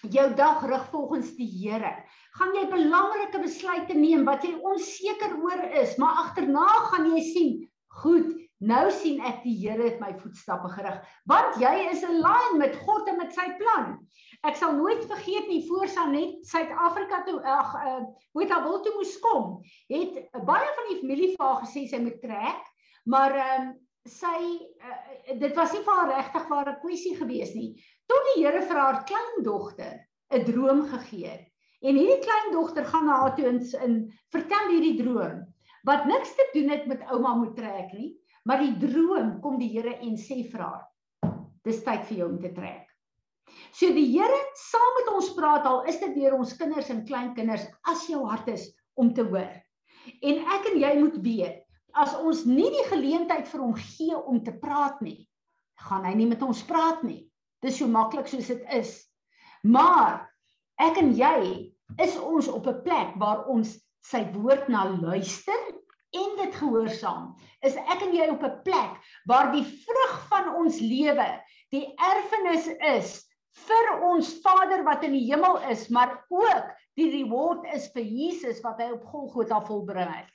jou dag rig volgens die Here, gaan jy belangrike besluite neem wat jy onseker oor is, maar agterna gaan jy sien, goed, nou sien ek die Here het my voetstappe gerig, want jy is in lyn met God en met sy plan. Ek sal nooit vergeet nie voor sy net Suid-Afrika toe ag uh, hoe dit wil toe moes kom, het baie van die familie vir haar gesê sy moet trek, maar ehm uh, sy uh, dit was nie vir haar regtig ware kwessie gewees nie tot die Here vir haar kleindogter 'n droom gegee het. En hierdie kleindogter gaan na haar toe in, in vertel hierdie droom wat niks te doen het met ouma moet trek nie, maar die droom kom die Here en sê vir haar: "Dis tyd vir jou om te trek." So die Here saam met ons praat al is dit deur ons kinders en kleinkinders as jou hart is om te hoor. En ek en jy moet weet, as ons nie die geleentheid vir hom gee om te praat nie, gaan hy nie met ons praat nie. Dis so maklik soos dit is. Maar ek en jy is ons op 'n plek waar ons sy woord na luister en dit gehoorsaam. Is ek en jy op 'n plek waar die vrug van ons lewe, die erfenis is vir ons Vader wat in die hemel is, maar ook die reward is vir Jesus wat hy op Golgotha volbring het.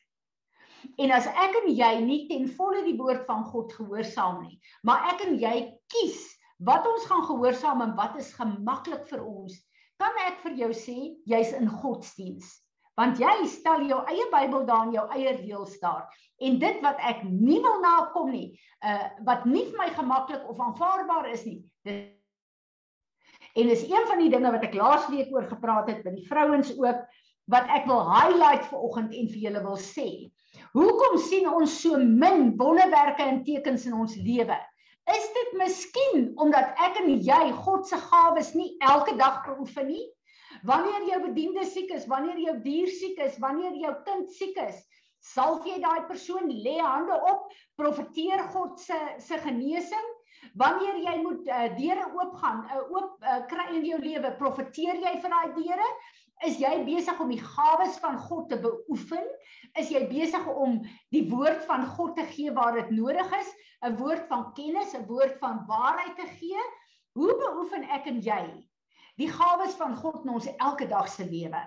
En as ek en jy nie ten volle die woord van God gehoorsaam nie, maar ek en jy kies wat ons gaan gehoorsaam en wat is gemaklik vir ons, kan ek vir jou sê, jy's in godsdiens. Want jy stel jou eie Bybel daar in jou eie reëls daar. En dit wat ek nie wil nakom nie, uh wat nie vir my gemaklik of aanvaarbaar is nie. Dit En is een van die dinge wat ek laas week oor gepraat het by die vrouens ook wat ek wil highlight vir oggend en vir julle wil sê. Hoekom sien ons so min wonderwerke en tekens in ons lewe? Is dit miskien omdat ek en jy God se gawes nie elke dag beoefen nie? Wanneer jou bediende siek is, wanneer jou dier siek is, wanneer jou kind siek is, sal jy daai persoon lê hande op, profeteer God se se genesing? Wanneer jy moet uh, deure oopgaan, uh, oop uh, kry in jou lewe, profeteer jy vir daai deure? Is jy besig om die gawes van God te beoefen? Is jy besig om die woord van God te gee waar dit nodig is? 'n Woord van kennis, 'n woord van waarheid te gee? Hoe beoefen ek en jy die gawes van God in ons elke dag se lewe?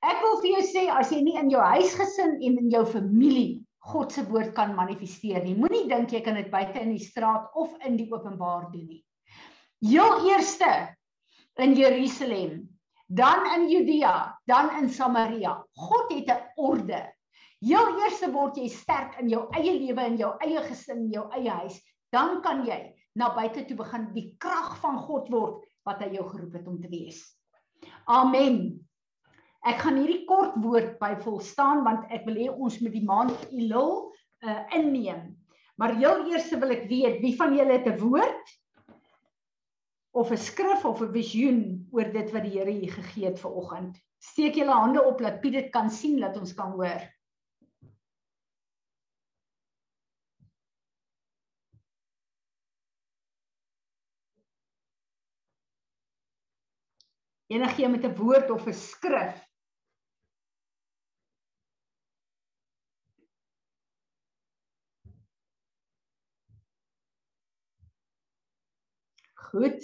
Ek wil vir jou sê as jy nie in jou huisgesin en in jou familie God se woord kan manifesteer nie, moenie dink jy kan dit buite in die straat of in die openbaar doen nie. Heel eerste in Jerusalem dan in Judea, dan in Samaria. God het 'n orde. Heel eers word jy sterk in jou eie lewe en jou eie gesin, jou eie huis, dan kan jy na buite toe begin die krag van God word wat hy jou geroep het om te wees. Amen. Ek gaan hierdie kort woord by vol staan want ek wil hê ons moet die maand Elul uh, inneem. Maar heel eers wil ek weet wie van julle het 'n woord of 'n skrif of 'n visioen oor dit wat die Here hier gegee het vir oggend. Steek julle hande op dat Piet dit kan sien dat ons kan hoor. Enigiemand met 'n woord of 'n skrif Goed.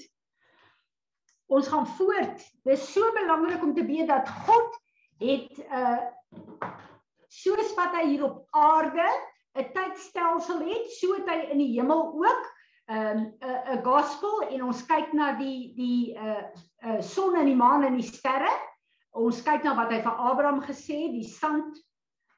Ons gaan voort. Dit is so belangrik om te weet dat God het uh soos wat hy hier op aarde 'n tydstelsel het, so het hy in die hemel ook 'n um, 'n gospel en ons kyk na die die uh uh son en die maan en die sterre. Ons kyk na wat hy vir Abraham gesê het, die sand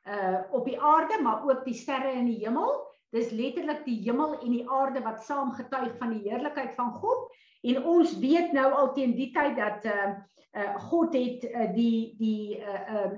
uh op die aarde, maar ook die sterre in die hemel. Dis letterlik die hemel en die aarde wat saam getuig van die heerlikheid van God. En ons weet nou al teen die tyd dat uh, uh God het uh, die die uh uh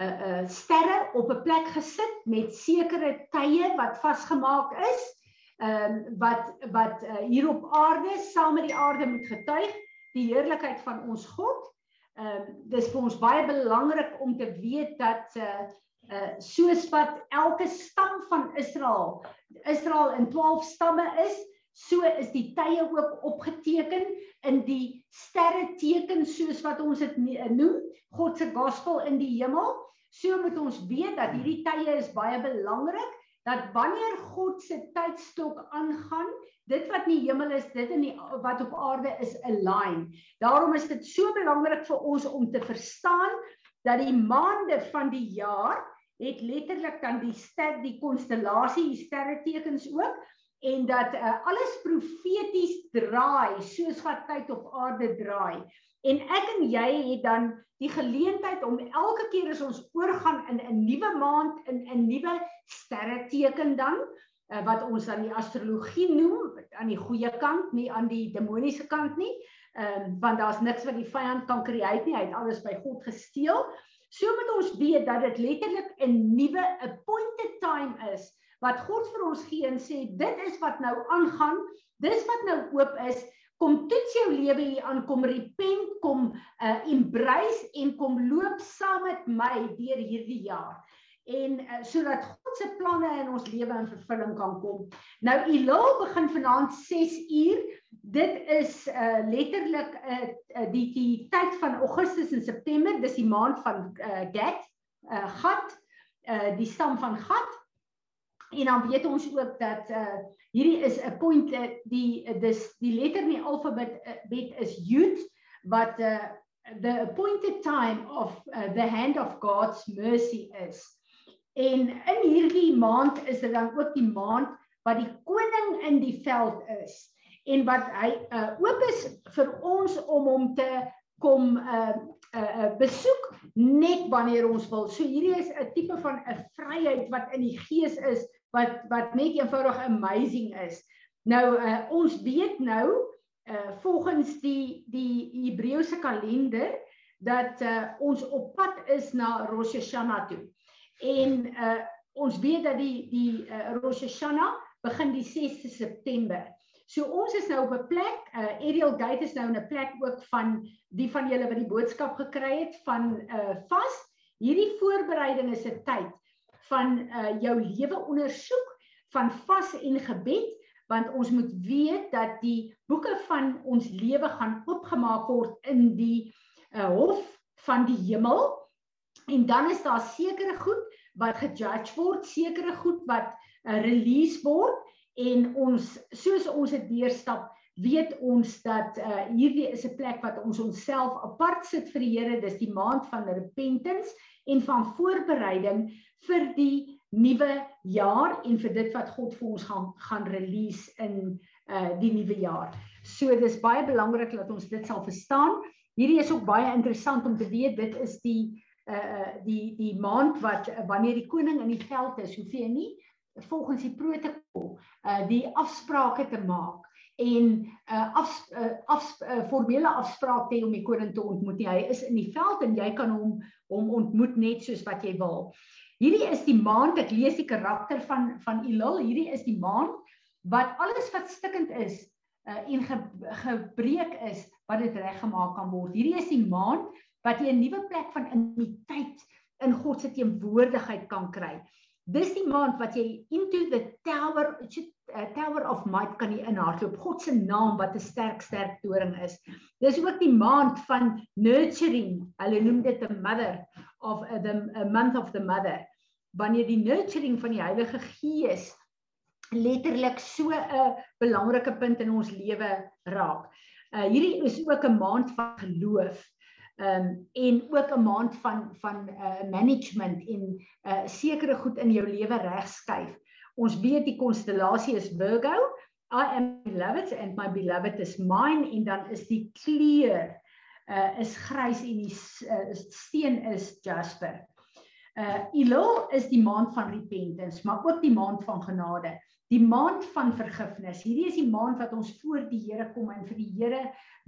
uh, uh sterre op 'n plek gesit met sekere tye wat vasgemaak is. Ehm uh, wat wat uh, hier op aarde saam met die aarde moet getuig die heerlikheid van ons God. Ehm uh, dis vir ons baie belangrik om te weet dat uh uh soos wat elke stam van Israel Israel in 12 stamme is, so is die tye ook opgeteken in die sterre teken soos wat ons dit noem, God se gospel in die hemel. So moet ons weet dat hierdie tye is baie belangrik dat wanneer God se tydstok aangaan, dit wat in die hemel is, dit in die wat op aarde is align. Daarom is dit so belangrik vir ons om te verstaan dat die maande van die jaar het letterlik dan die ster die konstellasie die sterretekens ook en dat uh, alles profeties draai soos wat tyd op aarde draai en ek en jy het dan die geleentheid om elke keer as ons oorgaan in 'n nuwe maand in 'n nuwe sterreteken dan uh, wat ons dan die astrologie noem aan die goeie kant nie aan die demoniese kant nie um, want daar's niks wat die vyand kan create nie hy het alles by God gesteel So moet ons weet dat dit letterlik 'n nuwe appointed time is wat God vir ons gee en sê dit is wat nou aangaan, dis wat nou oop is. Kom toets jou lewe hier aan, kom repent, kom uh embrace en kom loop saam met my deur hierdie jaar en uh, sodat God se planne in ons lewe in vervulling kan kom. Nou Elul begin vanaand 6 uur. Dit is uh letterlik uh die die tyd van Augustus en September, dis die maand van uh Gad, uh Gad, uh die stam van Gad. En dan weet ons ook dat uh hierdie is 'n point uh, die uh, dis die letter in die alfabet uh, bet is Yud wat uh the appointed time of uh, the hand of God's mercy is. En in hierdie maand is dit dan ook die maand wat die koning in die veld is en wat hy uh, oop is vir ons om hom te kom uh, uh, besoek net wanneer ons wil. So hierdie is 'n tipe van 'n vryheid wat in die gees is wat wat net eenvoudig amazing is. Nou uh, ons weet nou uh, volgens die die Hebreëse kalender dat uh, ons op pad is na Rosh Hashanah toe. En uh ons weet dat die die uh, Rosh Hashanah begin die 6de September. So ons is nou op 'n plek, uh Ariel Gate is nou in 'n plek ook van die van julle wat die boodskap gekry het van uh vas. Hierdie voorbereiding is 'n tyd van uh jou lewe ondersoek van vas en gebed want ons moet weet dat die boeke van ons lewe gaan oopgemaak word in die uh hof van die hemel. En dan is daar sekere goed wat gejudge word, sekere goed wat uh, release word. En ons soos ons dit deurstap, weet ons dat uh, hierdie is 'n plek wat ons onsself apart sit vir die Here, dis die maand van repentance en van voorbereiding vir die nuwe jaar en vir dit wat God vir ons gaan gaan release in uh die nuwe jaar. So dis baie belangrik dat ons dit sal verstaan. Hierdie is ook baie interessant om te weet dit is die uh die die maand wat uh, wanneer die koning in die veld is, hoef jy nie volgens die protokol uh die afsprake te maak en uh af uh, af uh, formele afspraak te om die koning te ontmoet nie. Hy is in die veld en jy kan hom hom ontmoet net soos wat jy wil. Hierdie is die maand, ek lees die karakter van van Elul. Hierdie is die maand wat alles wat stikkend is uh, en ge, gebreek is, wat dit reggemaak kan word. Hierdie is die maand wat jy 'n nuwe plek van intimiteit in God se teenwoordigheid kan kry. Dis die maand wat jy into the tower, uh, tower of might kan jy inhardloop. God se naam wat 'n sterk sterk toring is. Dis ook die maand van nurturing. Hulle noem dit 'n mother of uh, the a month of the mother. Wanneer die nurturing van die Heilige Gees letterlik so 'n belangrike punt in ons lewe raak. Uh hierdie is ook 'n maand van geloof. Um en ook 'n maand van van uh management en uh sekere goed in jou lewe regskuif. Ons weet die konstellasie is Virgo. I am beloved and my beloved is mine en dan is die kleur uh is grys en die uh, steen is jasper. Uh Elul is die maand van repentance, maar ook die maand van genade die maand van vergifnis. Hierdie is die maand wat ons voor die Here kom en vir die Here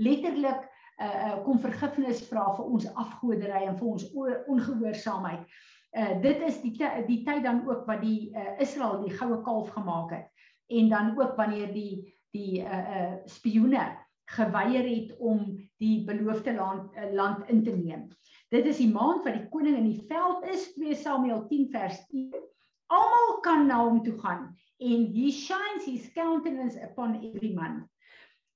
letterlik uh kom vergifnis vra vir ons afgoderry en vir ons ongehoorsaamheid. Uh dit is die die tyd dan ook wat die uh Israel die goue kalf gemaak het en dan ook wanneer die die uh uh spioene geweier het om die beloofde land uh, land in te neem. Dit is die maand wat die koning in die veld is, 2 Samuel 10 vers 1. Almal kan na hom toe gaan en he shines his countenance upon every man.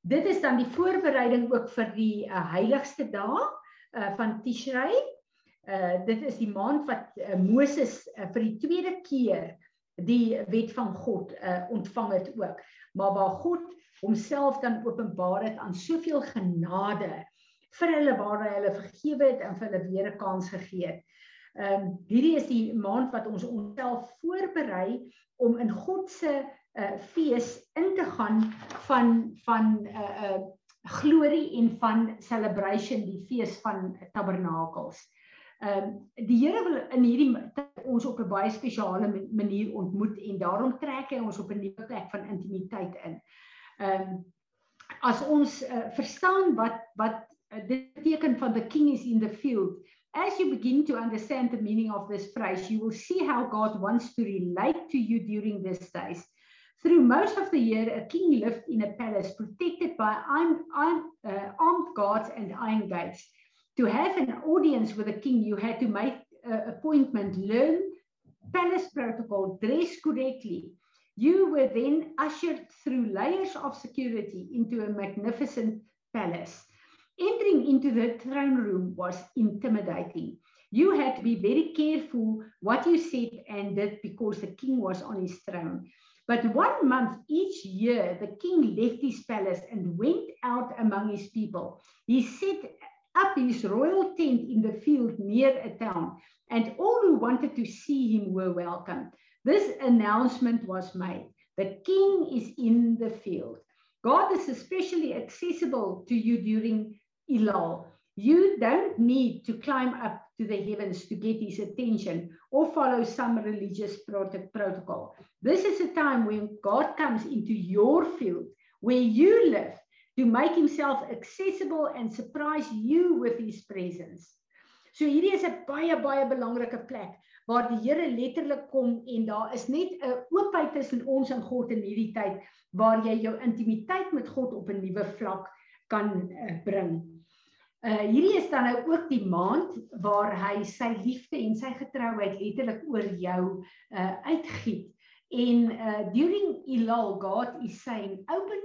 Dit is dan die voorbereiding ook vir die uh, heiligste dae uh, van Tishrei. Uh dit is die maand wat uh, Moses uh, vir die tweede keer die wet van God uh ontvang het ook. Maar waar God homself dan openbaar het aan soveel genade vir hulle waar hulle vergewe het en vir hulle weer 'n kans gegee het. Ehm um, hierdie is die maand wat ons onsself voorberei om in God se uh, fees in te gaan van van 'n uh, eh, uh, eh, glorie en van celebration die fees van tabernakels. Ehm um, die Here wil in hierdie ons op 'n baie spesiale manier ontmoet en daarom trek hy ons op 'n nuwe plek van intimiteit in. Ehm um, as ons uh, verstaan wat wat uh, dit beteken van the king is in the field as you begin to understand the meaning of this phrase, you will see how God wants to relate to you during these days. Through most of the year, a king lived in a palace protected by armed, armed, uh, armed guards and iron gates. To have an audience with a king, you had to make an appointment, learn palace protocol, dress correctly. You were then ushered through layers of security into a magnificent palace. Entering into the throne room was intimidating. You had to be very careful what you said and did because the king was on his throne. But one month each year, the king left his palace and went out among his people. He set up his royal tent in the field near a town, and all who wanted to see him were welcome. This announcement was made The king is in the field. God is especially accessible to you during Elul. You don't need to climb up to the heavens to get his attention or follow some religious prot- protocol. This is a time when God comes into your field where you live to make himself accessible and surprise you with his presence. So hierdie is 'n baie baie belangrike plek waar die Here letterlik kom en daar is net 'n oopheid tussen ons en God in hierdie tyd waar jy jou intimiteit met God op 'n nuwe vlak kan uh, bring. Uh hierdie is dan nou ook die maand waar hy sy liefde en sy getrouheid letterlik oor jou uh uitgiet. En uh during Elul God is saying open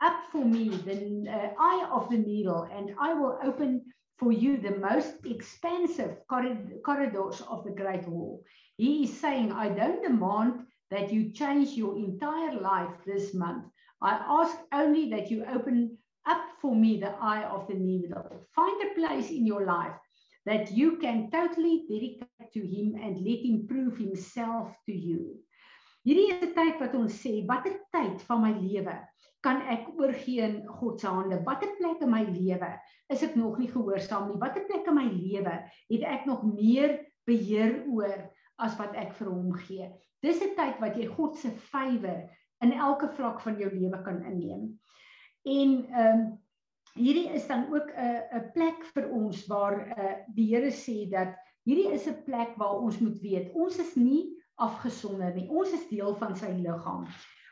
up for me the uh, eye of the needle and I will open for you the most expansive corridors of the great wall. He is saying I don't demand that you change your entire life this month. I ask only that you open up for me the eye of the needle. Find a place in your life that you can totally dedicate to him and let him prove himself to you. Hierdie is 'n tyd wat ons sê, watter tyd van my lewe kan ek oorgee in God se hande? Watter plek in my lewe is ek nog nie gehoorsaam nie? Watter plek in my lewe het ek nog meer beheer oor as wat ek vir hom gee? Dis 'n tyd wat jy God se favour in elke vlak van jou lewe kan inneem. En ehm um, hierdie is dan ook 'n 'n plek vir ons waar uh, die Here sê dat Hierdie is 'n plek waar ons moet weet, ons is nie afgesonder nie. Ons is deel van sy liggaam.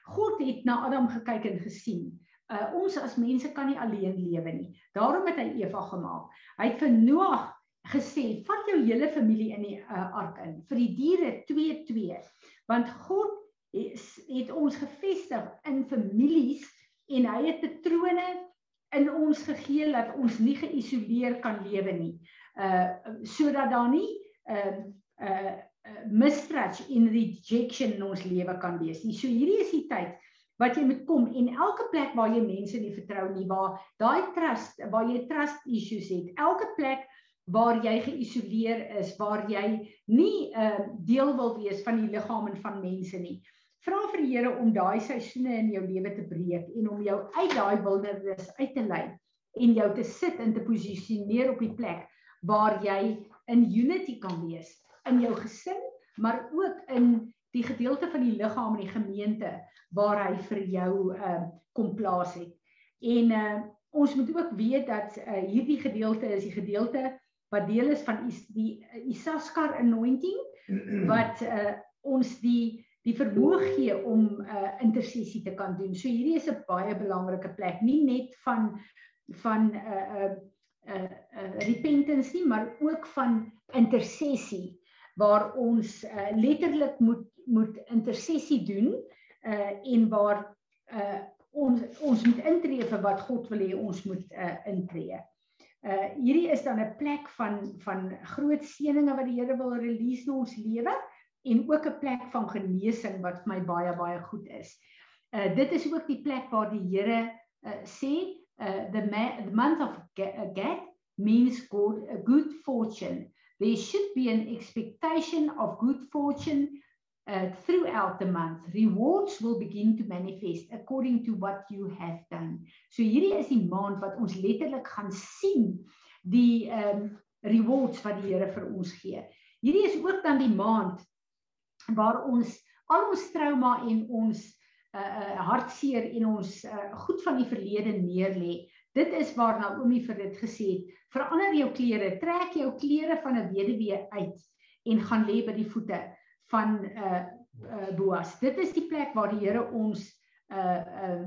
God het na Adam gekyk en gesien. Uh ons as mense kan nie alleen lewe nie. Daarom het hy Eva gemaak. Hy het vir Noag gesê, "Vat jou hele familie in die uh, ark in." Vir die diere 2-2. Want God het, het ons gevestig in families en hy het patrone in ons gegee dat ons nie geïsoleer kan lewe nie. Uh sodat daar nie uh uh mistrust en rejection in ons lewe kan wees nie. So hierdie is die tyd wat jy moet kom en elke plek waar jy mense nie vertrou nie, waar daai trust, waar jy trust issues het, elke plek waar jy geïsoleer is, waar jy nie 'n uh, deel wil wees van die liggaam en van mense nie. Vra vir die Here om daai seisoene in jou lewe te breek en om jou uit daai wildernis uit te lei en jou te sit en te posisioneer op die plek waar jy in unity kan wees in jou gesin, maar ook in die gedeelte van die liggaam en die gemeente waar hy vir jou uh kom plaas het. En uh ons moet ook weet dat uh hierdie gedeelte is die gedeelte wat deel is van is die Isaskar anointing wat uh ons die die vermoë gee om uh intersessie te kan doen. So hierdie is 'n baie belangrike plek, nie net van van uh uh uh, uh repentance nie, maar ook van intersessie waar ons uh, letterlik moet moet intersessie doen uh en waar uh ons ons moet intree vir wat God wil hê ons moet uh intree. Uh hierdie is dan 'n plek van van groot seëninge wat die Here wil release in ons lewe en ook 'n plek van genesing wat vir my baie baie goed is. Uh dit is ook die plek waar die Here uh sê uh the, the month of Gad means good a good fortune there should be an expectation of good fortune uh, throughout the month. Rewards will begin to manifest according to what you have done. So hierdie is die maand wat ons letterlik gaan sien die um rewards wat die Here vir ons gee. Hierdie is ook dan die maand waar ons al ons trauma en ons uh, uh hartseer en ons uh, goed van die verlede neerlê. Dit is waar Naomi vir dit gesê het, verander jou klere, trek jou klere van 'n weduwee uit en gaan lê by die voete van uh uh Boas. Dit is die plek waar die Here ons uh uh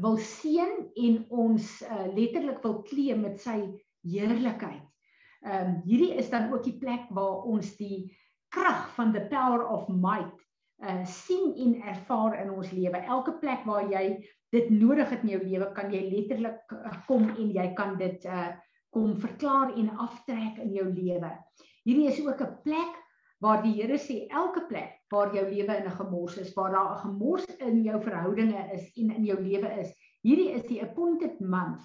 wil seën en ons uh letterlik wil klee met sy heerlikheid. Ehm um, hierdie is dan ook die plek waar ons die krag van the power of might uh sien en ervaar in ons lewe. Elke plek waar jy dit nodig het in jou lewe, kan jy letterlik kom en jy kan dit uh kom verklaar en aftrek in jou lewe. Hierdie is ook 'n plek waar die Here sê elke plek waar jou lewe in 'n gemors is, waar daar 'n gemors in jou verhoudinge is en in jou lewe is, hierdie is die appointed month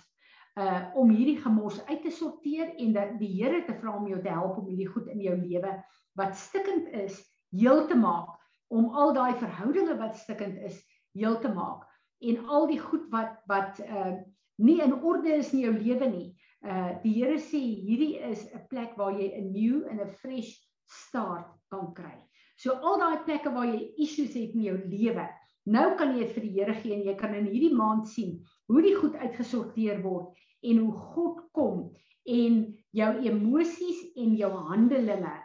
uh om hierdie gemors uit te sorteer en dat die Here te vra om jou te help om hierdie goed in jou lewe wat stikkend is heel te maak om al daai verhoudinge wat stikkend is heel te maak en al die goed wat wat uh nie in orde is in jou lewe nie Uh die Here sê hierdie is 'n plek waar jy 'n new en 'n fresh start kan kry. So al daai plekke waar jy issues het in jou lewe, nou kan jy dit vir die Here gee en jy kan in hierdie maand sien hoe die goed uitgesorteer word en hoe God kom en jou emosies en jou handelinge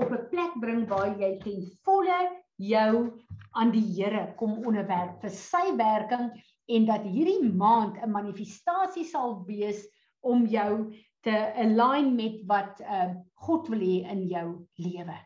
op 'n plek bring waar jy ten volle jou aan die Here kom onderwerp vir sy werking en dat hierdie maand 'n manifestasie sal wees om jou te align met wat uh God wil hê in jou lewe.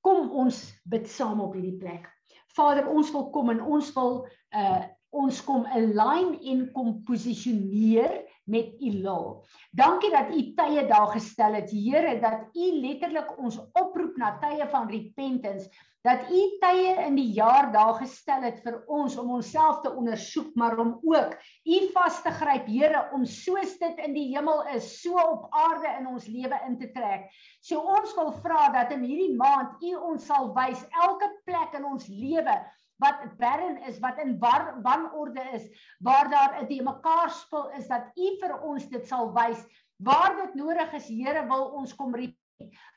Kom ons bid saam op hierdie plek. Vader, ons wil kom en ons wil uh ons kom align en kom posisioneer met u wil. Dankie dat u tye daar gestel het, Here, dat u letterlik ons oproep na tye van repentance dat u tye in die jaar daar gestel het vir ons om onsself te ondersoek maar om ook u vas te gryp Here om soos dit in die hemel is so op aarde in ons lewe in te trek. So ons wil vra dat in hierdie maand u ons sal wys elke plek in ons lewe wat barren is, wat in wanorde is, waar daar 'n te mekaar spul is dat u vir ons dit sal wys. Waar dit nodig is Here wil ons kom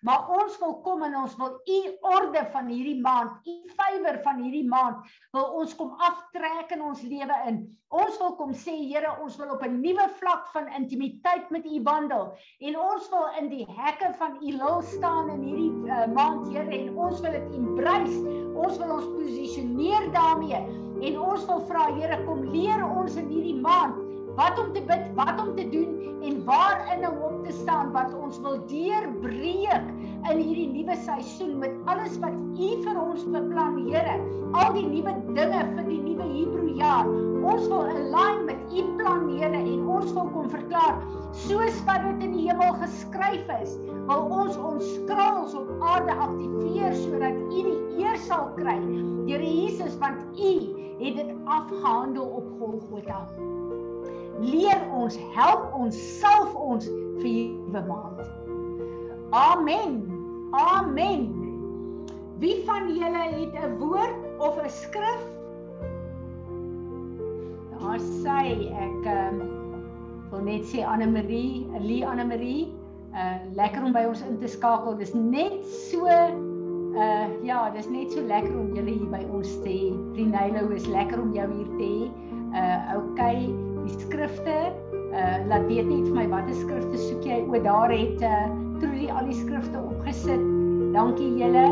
Maar ons wil kom en ons wil u orde van hierdie maand, u favour van hierdie maand, wil ons kom aftrek in ons lewe in. Ons wil kom sê Here, ons wil op 'n nuwe vlak van intimiteit met u wandel en ons wil in die hekke van u wil staan in hierdie uh, maand, Here, en ons wil dit embrace. Ons wil ons posisioneer daarmee en ons wil vra Here, kom leer ons in hierdie maand wat om te bid, wat om te doen en waarin om op te staan wat ons wil deurbreek in hierdie nuwe seisoen met alles wat U vir ons beplan, Here. Al die nuwe dinge vir die nuwe Hebreë jaar. Ons wil align met U plan, Here, en ons wil kom verklaar soos wat dit in die hemel geskryf is, wil ons ons skrals op aarde aktiveer sodat U die eer sal kry. Here Jesus, want U het dit afgehandel op Golgotha leer ons, help ons, salf ons vir hierdie maand. Amen. Amen. Wie van julle het 'n woord of 'n skrif? Daar sê ek ehm um, wil net sê Anne Marie, Lee Anne Marie, uh lekker om by ons in te skakel. Dis net so uh ja, dis net so lekker om julle hier by ons te hê. Rinelo is lekker om jou hier te hê. Uh okay die skrifte. Uh laat weet net vir my watter skrifte soek jy? O, daar het uh Trudy al die skrifte opgesit. Dankie julle.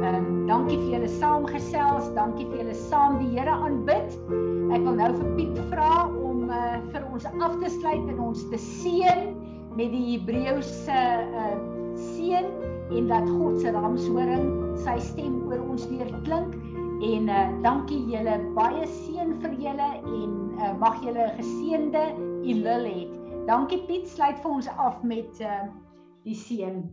Ehm uh, dankie vir julle saamgesels. Dankie vir julle saam die Here aanbid. Ek wil nou vir Piet vra om uh vir ons af te sluit en ons te seën met die Hebreëse uh seën en dat God se ramshoring sy stem oor ons weer klink en uh dankie julle baie seën vir julle en uh, mag julle 'n geseënde Elul hê. Dankie Piet, sluit vir ons af met uh, die seën.